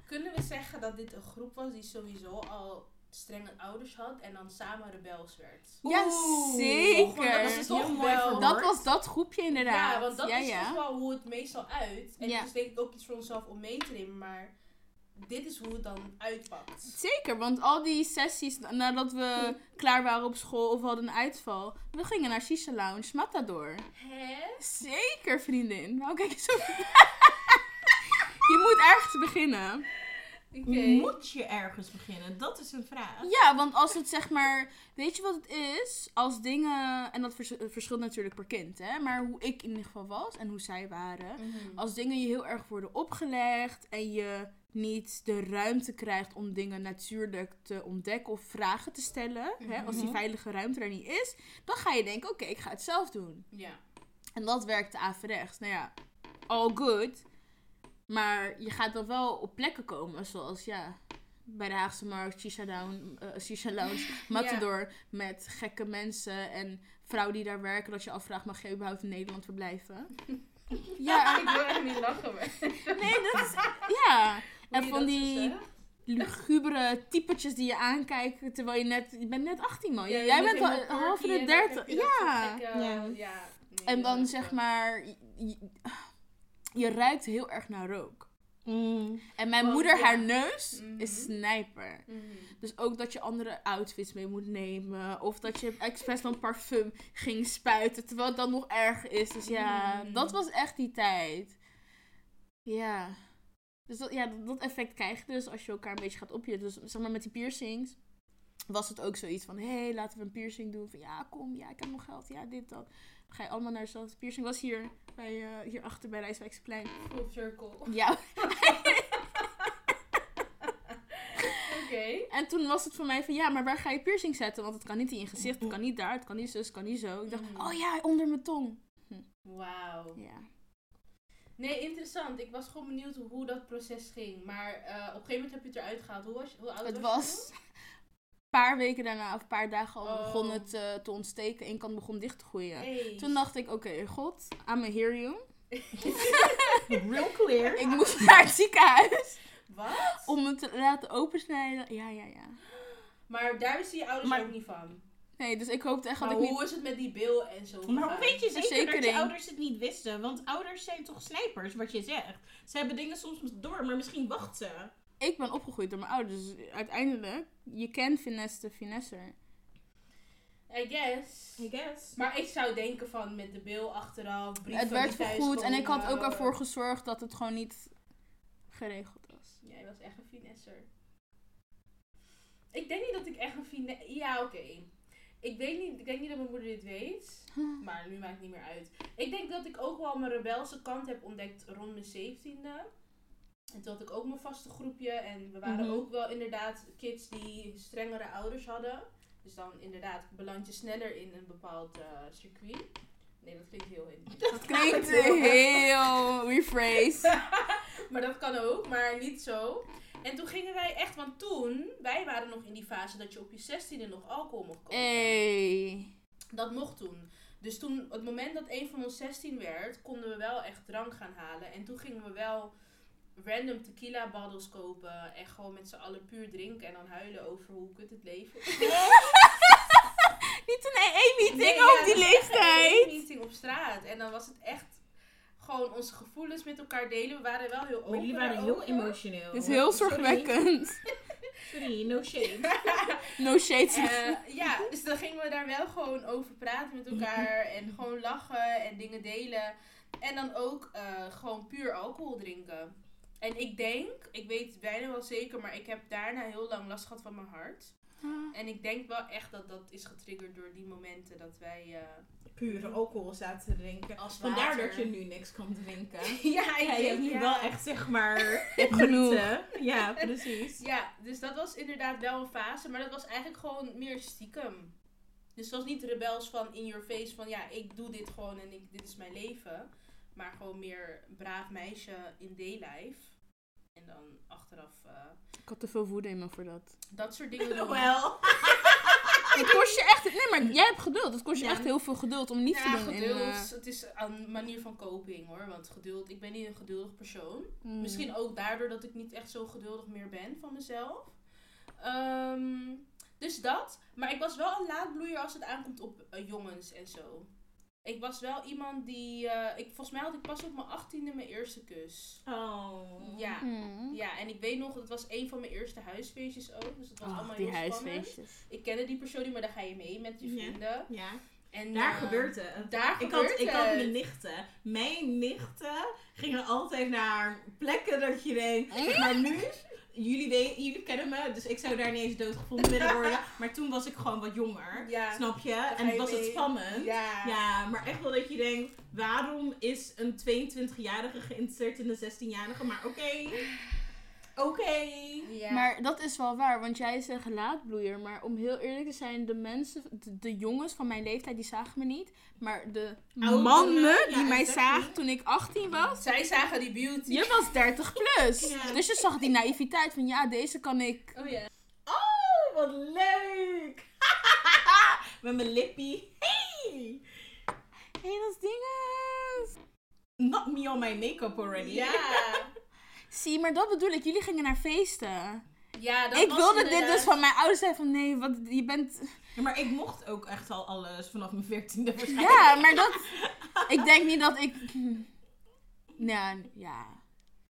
Kunnen we zeggen dat dit een groep was die sowieso al strenge ouders had en dan samen rebels werd? ja, Oeh, zeker. dat is toch Heel mooi verwoord. Dat was dat groepje inderdaad. Ja, want dat ja, is ja. toch wel hoe het meestal uit. En Ja. het is denk ik ook iets voor onszelf om mee te nemen, maar dit is hoe het dan uitpakt. Zeker, want al die sessies nadat we klaar waren op school of we hadden een uitval, we gingen naar Shisha Lounge, Matador. Hè? Zeker, vriendin. Nou, kijk eens zo. je moet ergens beginnen. Moet je ergens beginnen? Dat is een vraag. Ja, want als het zeg maar. Weet je wat het is? Als dingen. En dat vers- verschilt natuurlijk per kind, hè? Maar hoe ik in ieder geval was en hoe zij waren. Mhm. Als dingen je heel erg worden opgelegd en je niet de ruimte krijgt om dingen natuurlijk te ontdekken of vragen te stellen. Hè? Als die Mhm. veilige ruimte er niet is, dan ga je denken: oké, ik ga het zelf doen. Ja. En dat werkte averechts. Nou ja, all good. Maar je gaat dan wel op plekken komen, zoals ja, bij de Haagse Markt, Shisha, Down, eh, Shisha Lounge, Matador, met gekke mensen en vrouwen die daar werken, dat je afvraagt, mag je überhaupt in Nederland verblijven? Ja, ik wil echt niet lachen. Maar. Nee, dat is, ja. En van die lugubere typetjes die je aankijkt, terwijl je net, je bent net 18 man. Ja, Jij bent al half in de en dan 30. heb je dat soort Ja. gekke- Ja. ja. nee, En dan zeg maar, je, je ruikt heel erg naar rook. Mm. En mijn moeder, ja. haar neus Mhm. is snijper. Mhm. Dus ook dat je andere outfits mee moet nemen. Of dat je expres dan parfum ging spuiten. Terwijl het dan nog erg is. Dus ja, Mhm. dat was echt die tijd. Ja. Dus dat, ja, dat, effect krijg je dus als je elkaar een beetje gaat opjutten. Dus zeg maar met die piercings. Was het ook zoiets van, hé, hey, laten we een piercing doen. Van ja, kom, ja, ik heb nog geld. Ja, dit, dat. Ga je allemaal naar dezelfde piercing. Was hier, bij, eh hierachter bij Rijswijksplein. Full circle. Ja, Oké. En toen was het voor mij van, ja, maar waar ga je piercing zetten? Want het kan niet in je gezicht, het kan niet daar, het kan niet zo, het kan niet zo. Ik dacht, Mhm. oh ja, onder mijn tong. Wauw. Ja. Nee, interessant. Ik was gewoon benieuwd hoe dat proces ging. Maar eh, op een gegeven moment heb je het eruit gehaald. Hoe, was, hoe oud Het was, was paar weken daarna, of een paar dagen al, Oh. begon het eh, te ontsteken. Eén kant begon dicht te groeien. toen? Hey. Toen dacht ik, oké, god, I'm a hear you. Real clear. Ik moest naar het ziekenhuis Wat? om het te laten opensnijden. Ja, ja, ja. Maar daar wisten je ouders Maar- ook niet van. Nee, dus ik hoopte echt dat Maar ik hoe niet... is het met die bil en zo? Maar hoe weet je zeker dat je ouders het niet wisten? Want ouders zijn toch snijpers, wat je zegt. Ze hebben dingen soms door, maar misschien wacht ze. Ik ben opgegroeid door mijn ouders. Dus uiteindelijk, je kent finesse de finesser. I guess. I guess. Maar ik zou denken van met de bil achteraf, brieven Het werd vergoed en ik had ook ervoor gezorgd dat het gewoon niet geregeld was. Jij was echt een finesser. Ik denk niet dat ik echt een finesse... Ja, oké. Ik weet niet, ik denk niet dat mijn moeder dit weet. Maar nu maakt het niet meer uit. Ik denk dat ik ook wel mijn rebelse kant heb ontdekt rond mijn zeventiende. En toen had ik ook mijn vaste groepje. En we waren Mhm. ook wel inderdaad kids die strengere ouders hadden. Dus dan inderdaad beland je sneller in een bepaald eh, circuit. Nee, dat klinkt heel in. Dat klinkt heel rephrase. maar dat kan ook, maar niet zo. En toen gingen wij echt, want toen, wij waren nog in die fase dat je op je zestiende nog alcohol mocht kopen. Hey. Dat mocht toen. Dus toen, het moment dat een van ons 16 werd, konden we wel echt drank gaan halen. En toen gingen we wel random tequila bottles kopen en gewoon met z'n allen puur drinken en dan huilen over hoe kut het leven is. Niet een AA-meeting Nee, op ja, die echt een leeftijd. meeting op straat. En dan was het echt gewoon onze gevoelens met elkaar delen. We waren wel heel open Maar jullie waren heel emotioneel. Dit is heel zorgwekkend. Sorry, no shame. No shade. Eh, ja, dus dan gingen we daar wel gewoon over praten met elkaar. En gewoon lachen en dingen delen. En dan ook eh, gewoon puur alcohol drinken. En ik denk, ik weet bijna wel zeker, maar ik heb daarna heel lang last gehad van mijn hart. En ik denk wel echt dat dat is getriggerd door die momenten dat wij... eh, Pure alcohol zaten te drinken. Als Vandaar dat je nu niks kan drinken. ja, ik Ja, je hebt nu ja. wel echt zeg maar genoeg. genieten. Ja, precies. Ja, dus dat was inderdaad wel een fase, maar dat was eigenlijk gewoon meer stiekem. Dus het was niet rebels van in your face van ja, ik doe dit gewoon en ik, dit is mijn leven. Maar gewoon meer braaf meisje in daylife. En dan achteraf eh, Ik had te veel woede in me voor dat. dat soort dingen doen. Wel. Het kost je echt... Nee, maar jij hebt geduld. Het kost je Ja. echt heel veel geduld om niet Ja, te doen. in, geduld. eh, Het is een manier van coping hoor. Want geduld, ik ben niet een geduldig persoon. mm. Misschien ook daardoor dat ik niet echt zo geduldig meer ben van mezelf. Ehm, dus dat. Maar ik was wel een laadbloeier als het aankomt op eh, jongens en zo. Ik was wel iemand die... eh, ik, volgens mij had ik pas op mijn achttiende mijn eerste kus. Oh. Ja. Mm. Ja, en ik weet nog, het was een van mijn eerste huisfeestjes ook. Dus het was Oh, allemaal die heel spannend. huisfeestjes. Ik kende die persoon niet, maar daar ga je mee met je Ja. vrienden. Ja. En, Daar eh, gebeurt het. Daar Ik gebeurt had, ik had het. mijn nichten. Mijn nichten gingen altijd naar plekken dat je denkt, maar nu, jullie, weten, jullie kennen me, dus ik zou daar niet eens doodgevonden willen worden. Maar toen was ik gewoon wat jonger. Ja. Snap je? En je was het spannend. Ja. Ja, maar echt wel dat je denkt, waarom is een 22-jarige geïnteresseerd in een 16-jarige? Maar oké. Oké. Ja. Maar dat is wel waar, want jij zegt laadbloeier. Maar om heel eerlijk te zijn, de mensen, de, de jongens van mijn leeftijd, die zagen me niet. Maar de mannen ja, die mij zagen toen ik 18 was. Zij zagen die beauty. Je was 30 plus. Ja. Dus je zag die naïviteit van ja, deze kan ik. Oh ja. Oh, wat leuk. Met mijn lippie. Hey. Hé, hey, dat is dinges. Not me on my makeup already. Ja. Zie, maar dat bedoel ik. Jullie gingen naar feesten. Ja, dat ik was wilde dit dus van mijn ouders zeggen van nee, wat, je bent... Ja, maar ik mocht ook echt al alles vanaf mijn veertiende waarschijnlijk. Ja, maar dat... Ik denk niet dat ik... Ja, ja.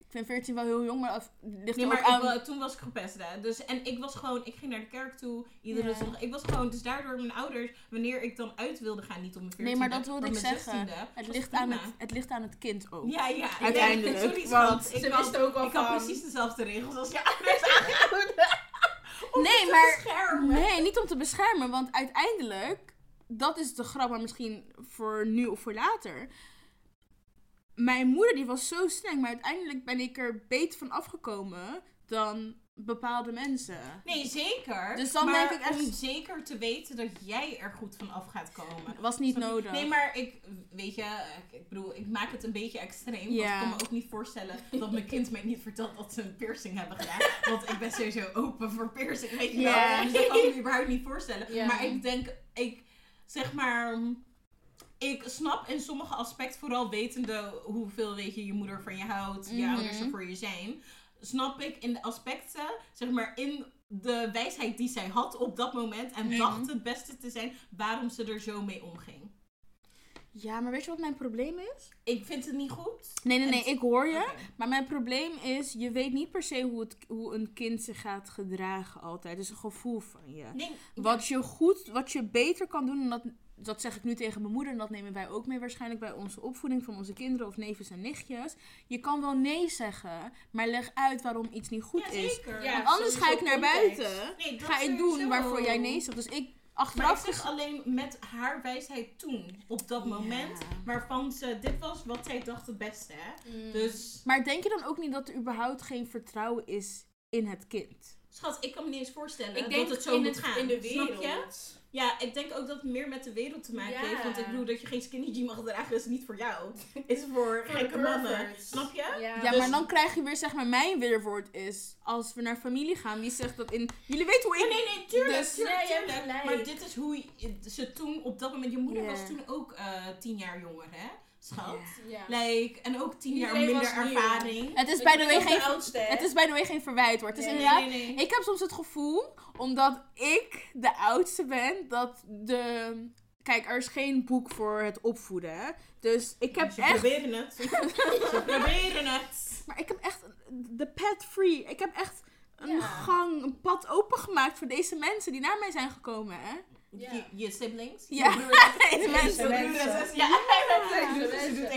Ik vind 14 wel heel jong, maar het ligt Nee, maar ook aan... ik, wa- toen was ik gepest, hè. Dus, en ik was gewoon, ik ging naar de kerk toe, iedere zondag. Ik was gewoon, dus daardoor mijn ouders, wanneer ik dan uit wilde gaan, niet op mijn Nee, veertiende, maar dat wilde ik zeggen. 16e, Het ligt, aan het, het ligt aan het kind ook. Ja, ja. Uiteindelijk, Ja, sorry, want. Ik Ze had, wisten ook al ik had precies dezelfde regels als je ouders aanhouden. Om Nee, te maar- beschermen. Nee, niet om te beschermen, want uiteindelijk, dat is de grap, maar misschien voor nu of voor later. Mijn moeder die was zo streng, maar uiteindelijk ben ik er beter van afgekomen dan bepaalde mensen. Nee, zeker. Dus dan maar denk ik echt- om zeker te weten dat jij er goed van af gaat komen. Was niet nodig. Nee, maar ik, weet je, ik, bedoel, ik maak het een beetje extreem. Ja. Want ik kan me ook niet voorstellen dat mijn kind mij niet vertelt dat ze een piercing hebben gedaan. Want ik ben sowieso open voor piercing, weet je wel. Dus dat kan ik me überhaupt niet voorstellen. Ja. Maar ik denk, ik zeg maar, ik snap in sommige aspecten, vooral wetende hoeveel, weet je, je moeder van je houdt, je Mhm. ouders er voor je zijn. Snap ik in de aspecten, zeg maar, in de wijsheid die zij had op dat moment. En Mhm. dacht het beste te zijn, waarom ze er zo mee omging. Ja, maar weet je wat mijn probleem is? Ik vind het niet goed. Nee, nee, nee, ik hoor je. Maar mijn probleem is, je weet niet per se hoe, het, hoe een kind zich gaat gedragen altijd. Het is een gevoel van je. Nee, Wat je goed, wat je beter kan doen, en dat, dat zeg ik nu tegen mijn moeder, en dat nemen wij ook mee waarschijnlijk bij onze opvoeding van onze kinderen of neefjes en nichtjes. Je kan wel nee zeggen, maar leg uit waarom iets niet goed ja, is. zeker. Ja, Want anders ga ik naar context. buiten, Nee, ga ik doen waarvoor jij nee zegt. Dus ik Maar achteraf ik zeg alleen met haar wijsheid toen, op dat Ja. moment, waarvan ze, dit was wat zij dacht het beste, hè. Mm. Dus, Maar denk je dan ook niet dat er überhaupt geen vertrouwen is in het kind? schat, ik kan me niet eens voorstellen ik denk dat het zo in, moet het, gaan. in de Snap wereld. je? Ja, ik denk ook dat het meer met de wereld te maken Ja. heeft. Want ik bedoel, dat je geen skinny jean mag dragen, is niet voor jou. Is voor, Voor gekke mannen. Snap je? Ja. Ja, Dus- maar dan krijg je weer, zeg maar, mijn weerwoord is, als we naar familie gaan, die zegt dat in, jullie weten hoe Ja, ik... nee, nee, tuurlijk, Dus- tuurlijk, Nee, tuurlijk. Maar dit is hoe je- ze toen op dat moment... Je moeder was toen ook eh, tien jaar jonger, hè? Schat. Ja. Like, en ook tien jaar minder ervaring. Het is Ik bij de ben way ook de geen... oudste, hè? Het is bij de way geen verwijt hoor. Het is Nee, inderdaad... nee, nee. Ik heb soms het gevoel, omdat ik de oudste ben, dat de... Kijk, er is geen boek voor het opvoeden. hè. Dus ik heb Ze echt... proberen het. Ze proberen het. Maar ik heb echt de pet free. Ik heb echt een Ja. gang, een pad opengemaakt voor deze mensen die naar mij zijn gekomen, hè? Je, je siblings. Ja, Je mensen. Ja,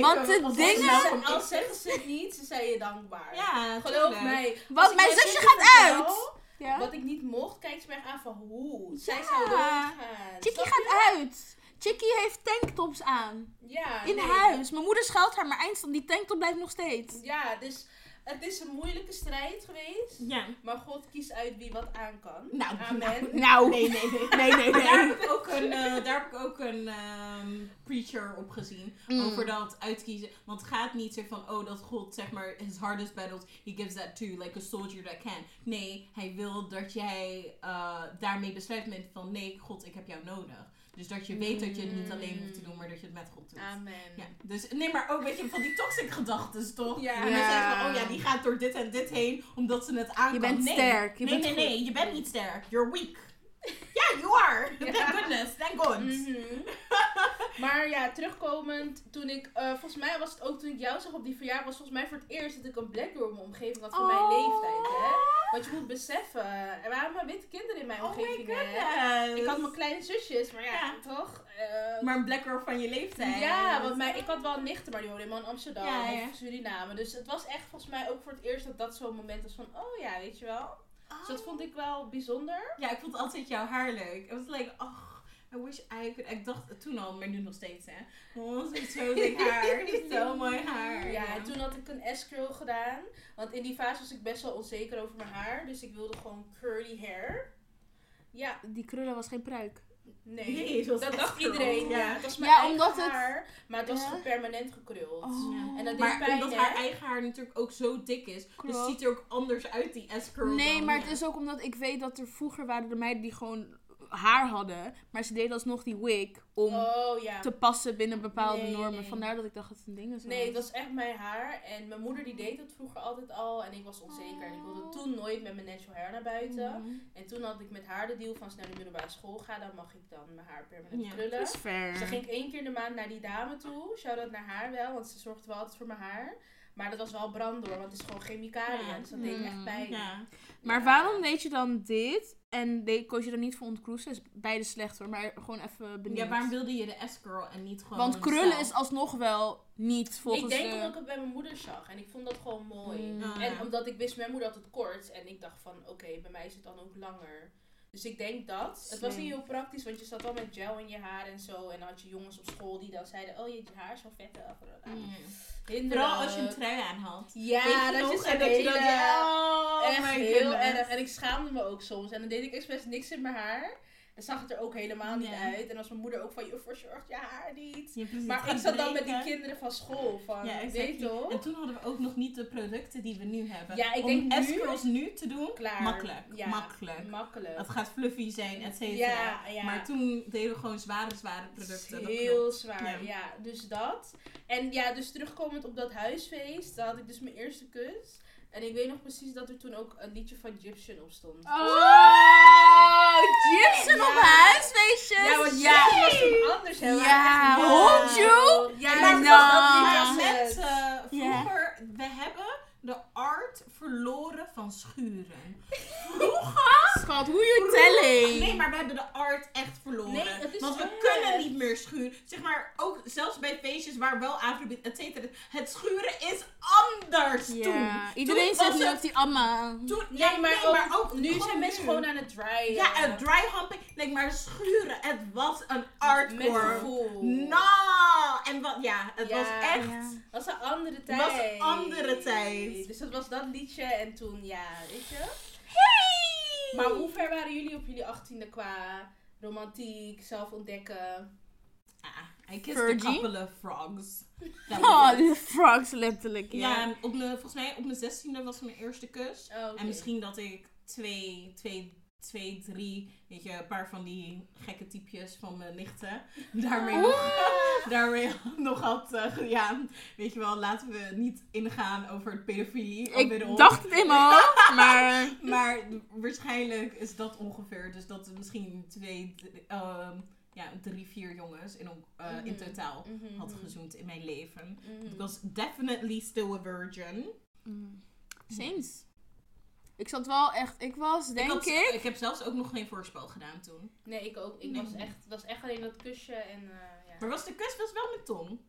Want de dingen- ze nou van- Al zeggen ze het niet, ze zijn je dankbaar. Ja, Geloof mij. Want Als mijn zusje gaat uit. Ja? Wat ik niet mocht, kijkt ze mij aan van hoe. Zij Ja. zou doodgaan. Chickie Snap gaat uit. Chickie heeft tanktops aan. Ja, In nee. huis. Mijn moeder schuilt haar, maar eindstand die tanktop blijft nog steeds. Ja, dus het is een moeilijke strijd geweest. Ja. Maar God kiest uit wie wat aan kan. Nou, Amen. Nou. Nee, nee, nee. Nee, nee, Daar nee. heb ik ook een, eh, daar heb ik ook een ehm, preacher op gezien. Mm. Over dat uitkiezen. Want het gaat niet zo van, oh, dat God, zeg maar, his hardest battles, he gives that to, like a soldier that can. Nee, hij wil dat jij eh, daarmee besluit bent van, nee, God, ik heb jou nodig. Dus dat je weet dat je het niet alleen hoeft te doen, maar dat je het met God doet. Amen. Ja, dus nee, maar ook weet je van die toxic gedachten, toch? Ja. En mensen zeggen van, oh ja, die gaat door dit en dit heen, omdat ze het aan Je bent nee. sterk, je nee, bent nee, goed. nee, je bent niet sterk. You're weak. Ja, you are. Ja. Thank goodness, thank God. Mhm. maar ja, terugkomend, toen ik, eh, volgens mij was het ook toen ik jou zag op die verjaardag, was volgens mij voor het eerst dat ik een black girl in mijn omgeving had van mijn Oh. leeftijd, hè. Want je moet beseffen, er waren maar witte kinderen in mijn Oh my omgeving, hè. Ik had mijn kleine zusjes, maar ja, Ja. toch? eh, Maar een black girl van je leeftijd. ja, want mij, ik had wel nichten, maar die in Amsterdam Ja, ja. of Suriname. Dus het was echt volgens mij ook voor het eerst dat dat zo'n moment was van, oh ja, weet je wel. Dus dat vond ik wel bijzonder. Ja, ik vond altijd jouw haar leuk. Het was like, oh, I wish I could. Ik dacht toen al, maar nu nog steeds, hè. Oh, ze heeft zo dik haar. Zo mooi haar. Ja, en toen had ik een S-curl gedaan. Want in die fase was ik best wel onzeker over mijn haar. Dus ik wilde gewoon curly hair. Ja, Die krullen was geen pruik. Nee. Nee, het was dat dacht iedereen. Ja. Ja. het was mijn Ja, eigen omdat het- haar. Maar het was Ja. permanent gekruld. Oh. En dat deed Maar pijn, omdat hè? haar eigen haar natuurlijk ook zo dik is, dus Klopt. het ziet er ook anders uit, die S-curl. Nee, dan, maar het is ook omdat ik weet dat er vroeger waren er meiden die gewoon haar hadden. Maar ze deden alsnog die wig om Oh ja. te passen binnen bepaalde Nee, normen. nee. Vandaar dat ik dacht dat het een ding is. Nee, het was echt mijn haar. En mijn moeder die deed het vroeger altijd al. En ik was onzeker. En ik wilde toen nooit met mijn natural hair naar buiten. Mhm. En toen had ik met haar de deal van als ik naar de middelbare school ga, dan mag ik dan mijn haar permanent Ja. krullen. Dat is fair. Dus dan ging ik één keer in de maand naar die dame toe. Shout-out naar haar wel, want ze zorgde wel altijd voor mijn haar. Maar dat was wel branddoor, want het is gewoon chemicaliën. Ja. Dus dat deed Mm. echt pijn. Ja. Maar Ja. waarom deed je dan dit? En deed, koos je dan niet voor ontkroesen? Is beide slecht hoor, maar gewoon even benieuwd. ja, waarom wilde je de S-curl en niet gewoon Want krullen zelf? is alsnog wel niet volgens Ik denk de... omdat ik het bij mijn moeder zag. En ik vond dat gewoon mooi. Mm. Oh, En omdat ik wist, mijn moeder had het kort. En ik dacht van, oké, bij mij is het dan ook langer. Dus ik denk dat. Het was niet heel praktisch, want je zat wel met gel in je haar en zo. En dan had je jongens op school die dan zeiden, oh je haar is zo vet. Mm. Vooral als je een trui aan had. Ja, je dat nog? je En zo'n dat je oh echt heel goodness. erg. En ik schaamde me ook soms. En dan deed ik expres niks in mijn haar. Dan zag het er ook helemaal niet Ja. uit. En als mijn moeder ook van, je verzorgt je haar niet. Maar ik zat dan met die kinderen van school. Van, Ja, weet exactly. toch? En toen hadden we ook nog niet de producten die we nu hebben. Ja, ik Om denk nu- S-curls nu te doen, Klaar. makkelijk. Ja, Makkelijk. Makkelijk. Het gaat fluffy zijn, et cetera. Ja, ja. Maar toen deden we gewoon zware, zware producten. dat Heel zwaar, Ja. ja. Dus dat. En ja, dus terugkomend op dat huisfeest, daar had ik dus mijn eerste kus. En ik weet nog precies dat er toen ook een liedje van Gypsy op stond. Oh, Gibson Ja. op huisfeestjes. Ja, want ja. Gypsy was toen anders? We Ja, Hold. You? Ja, Nou. met, het. eh, Ja. vroeger, we hebben de art verloren van schuren. Schat, hoe you telling? Nee, maar we hebben de art echt verloren. Nee, het is Want we echt. kunnen niet meer schuren. Zeg maar, ook zelfs bij feestjes waar wel afrobeat, et cetera. Het schuren is anders toen. Iedereen Toen zegt nu het- ook die amma. Toen, Nee, ja, maar, nee, ook, maar ook nu zijn mensen nu. gewoon aan het draaien. Ja, het dry humping. Nee, maar schuren, het was een art Met form. gevoel. Nou, en wat, ja, het Ja. was echt. Ja. Dat was een andere Het tijd. was een andere tijd. Dus dat was dat liedje en toen, ja, weet je. Hey! Maar hoe ver waren jullie op jullie achttiende qua romantiek, zelf ontdekken? Ah, I kissed a couple of frogs. Oh, de frogs letterlijk. Ja. ja, op mijn, volgens mij op mijn zestiende was mijn eerste kus. Oh. En misschien dat ik twee, twee twee, drie, weet je, een paar van die gekke typjes van mijn nichten. Daarmee nog, daarmee nog had uh, gedaan. Weet je wel, laten we niet ingaan over het pedofilie. Ik dacht het in mijn hoofd, maar... maar waarschijnlijk is dat ongeveer. Dus dat misschien twee, uh, ja, drie, vier jongens in, uh, mm -hmm. in totaal mm -hmm. had gezoend in mijn leven. Mm -hmm. Ik was definitely still a virgin. Sinds. Ik zat wel echt, ik was denk ik, had, ik... Ik heb zelfs ook nog geen voorspel gedaan toen. Nee, ik ook. Ik nee. was echt, was echt alleen dat kusje en uh, ja. Maar was de kus was wel met tong?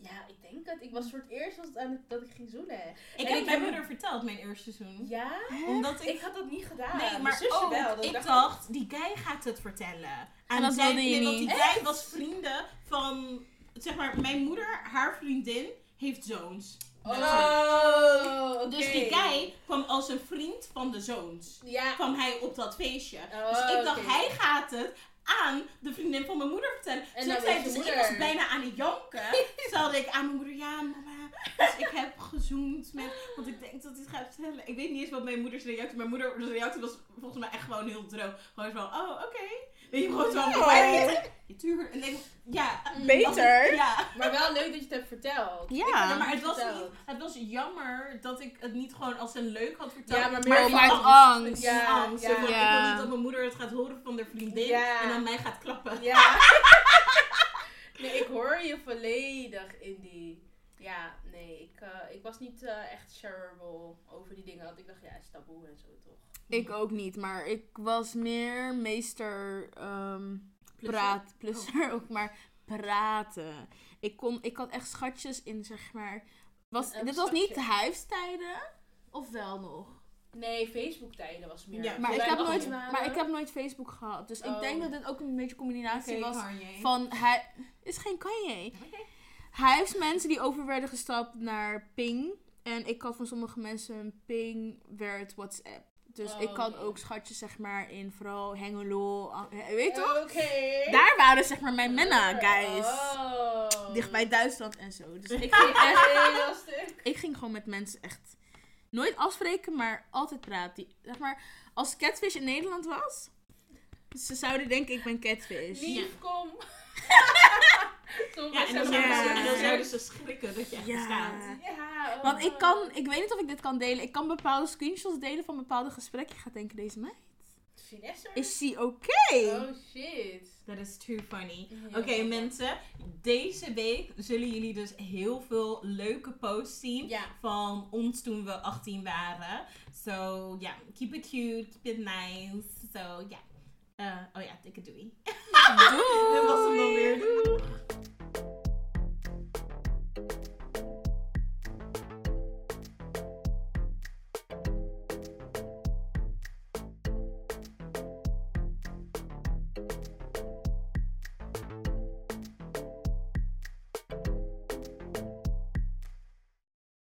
Ja, ik denk het. Ik was voor het eerst was het aan het, dat ik ging zoenen. Ik en heb mijn moeder verteld, mijn eerste zoen. Ja? Omdat ik... ik had dat niet gedaan. Nee, maar ook, wel. ik dacht, dacht, die guy gaat het vertellen. En, en dat wilde je niet. Want die guy was vrienden van, zeg maar, mijn moeder, haar vriendin, heeft zoons. Oh, okay. Dus die guy kwam als een vriend van de zoons. Ja. Kwam hij op dat feestje. Oh, dus ik dacht, okay. hij gaat het aan de vriendin van mijn moeder vertellen. En ik, zei, dus moeder. ik was bijna aan het janken. Terwijl ik aan mijn moeder, ja mama, dus ik heb gezoend met, want ik denk dat hij het gaat vertellen. Ik weet niet eens wat mijn moeders reactie, mijn moeders reactie was volgens mij echt gewoon heel droog. Gewoon van, oh oké. Okay. Weet je, gewoon zo van, ja, tuurlijk. Ja. Beter. Ik, ja. Maar wel leuk dat je het hebt verteld. Ja. ja maar het was, niet, het was jammer dat ik het niet gewoon als een leuk had verteld. Ja, maar Maar meer uit van angst. Ja, angst. ja. Van. Ik wil niet dat mijn moeder het gaat horen van de vriendin Ja. en dan mij gaat klappen. Ja. nee, ik hoor je volledig in die... Ja, nee, ik, eh, ik was niet eh, echt shareable over die dingen. Want ik dacht, ja, is taboe en zo toch. Ik ook niet, maar ik was meer meester ehm praat, plusser ook, maar praten. Ik, kon, ik had echt schatjes in, zeg maar. Was, Een dit was niet huistijden? Of wel nog? Nee, Facebook-tijden was meer. Ja, Maar ik, heb nooit, maar ik heb nooit Facebook gehad. Dus ik Oh. denk dat dit ook een beetje een combinatie was Kanye. van... Hij, is geen Kanye. Oké. Hij heeft mensen die over werden gestapt naar Ping. En ik had van sommige mensen Ping werd WhatsApp. Dus Oh, ik oké. ook schatjes, zeg maar, in vooral Hengelo. ah, Weet je toch? Daar waren, zeg maar, mijn menna guys. Oh. Dicht bij Duitsland en zo. Dus ik, ging echt heel stuk. ik ging gewoon met mensen echt nooit afspreken, maar altijd praten. Die- Zeg maar, als Catfish in Nederland was, ze zouden denken ik ben Catfish. Lief, kom. Ja, en dan, zouden Ja. ze, dan zouden ze schrikken dat je echt Ja. bestaat. Ja, oh, Want ik oh. kan, ik weet niet of ik dit kan delen. Ik kan bepaalde screenshots delen van bepaalde gesprekken. Je gaat denken, deze meid, Finesse? is she oké? Oh shit. Dat is too funny. Oké mensen, deze week zullen jullie dus heel veel leuke posts zien van ons toen we 18 waren. So ja, keep it cute, keep it nice. So ja. Eh, oh ja, dikke doei.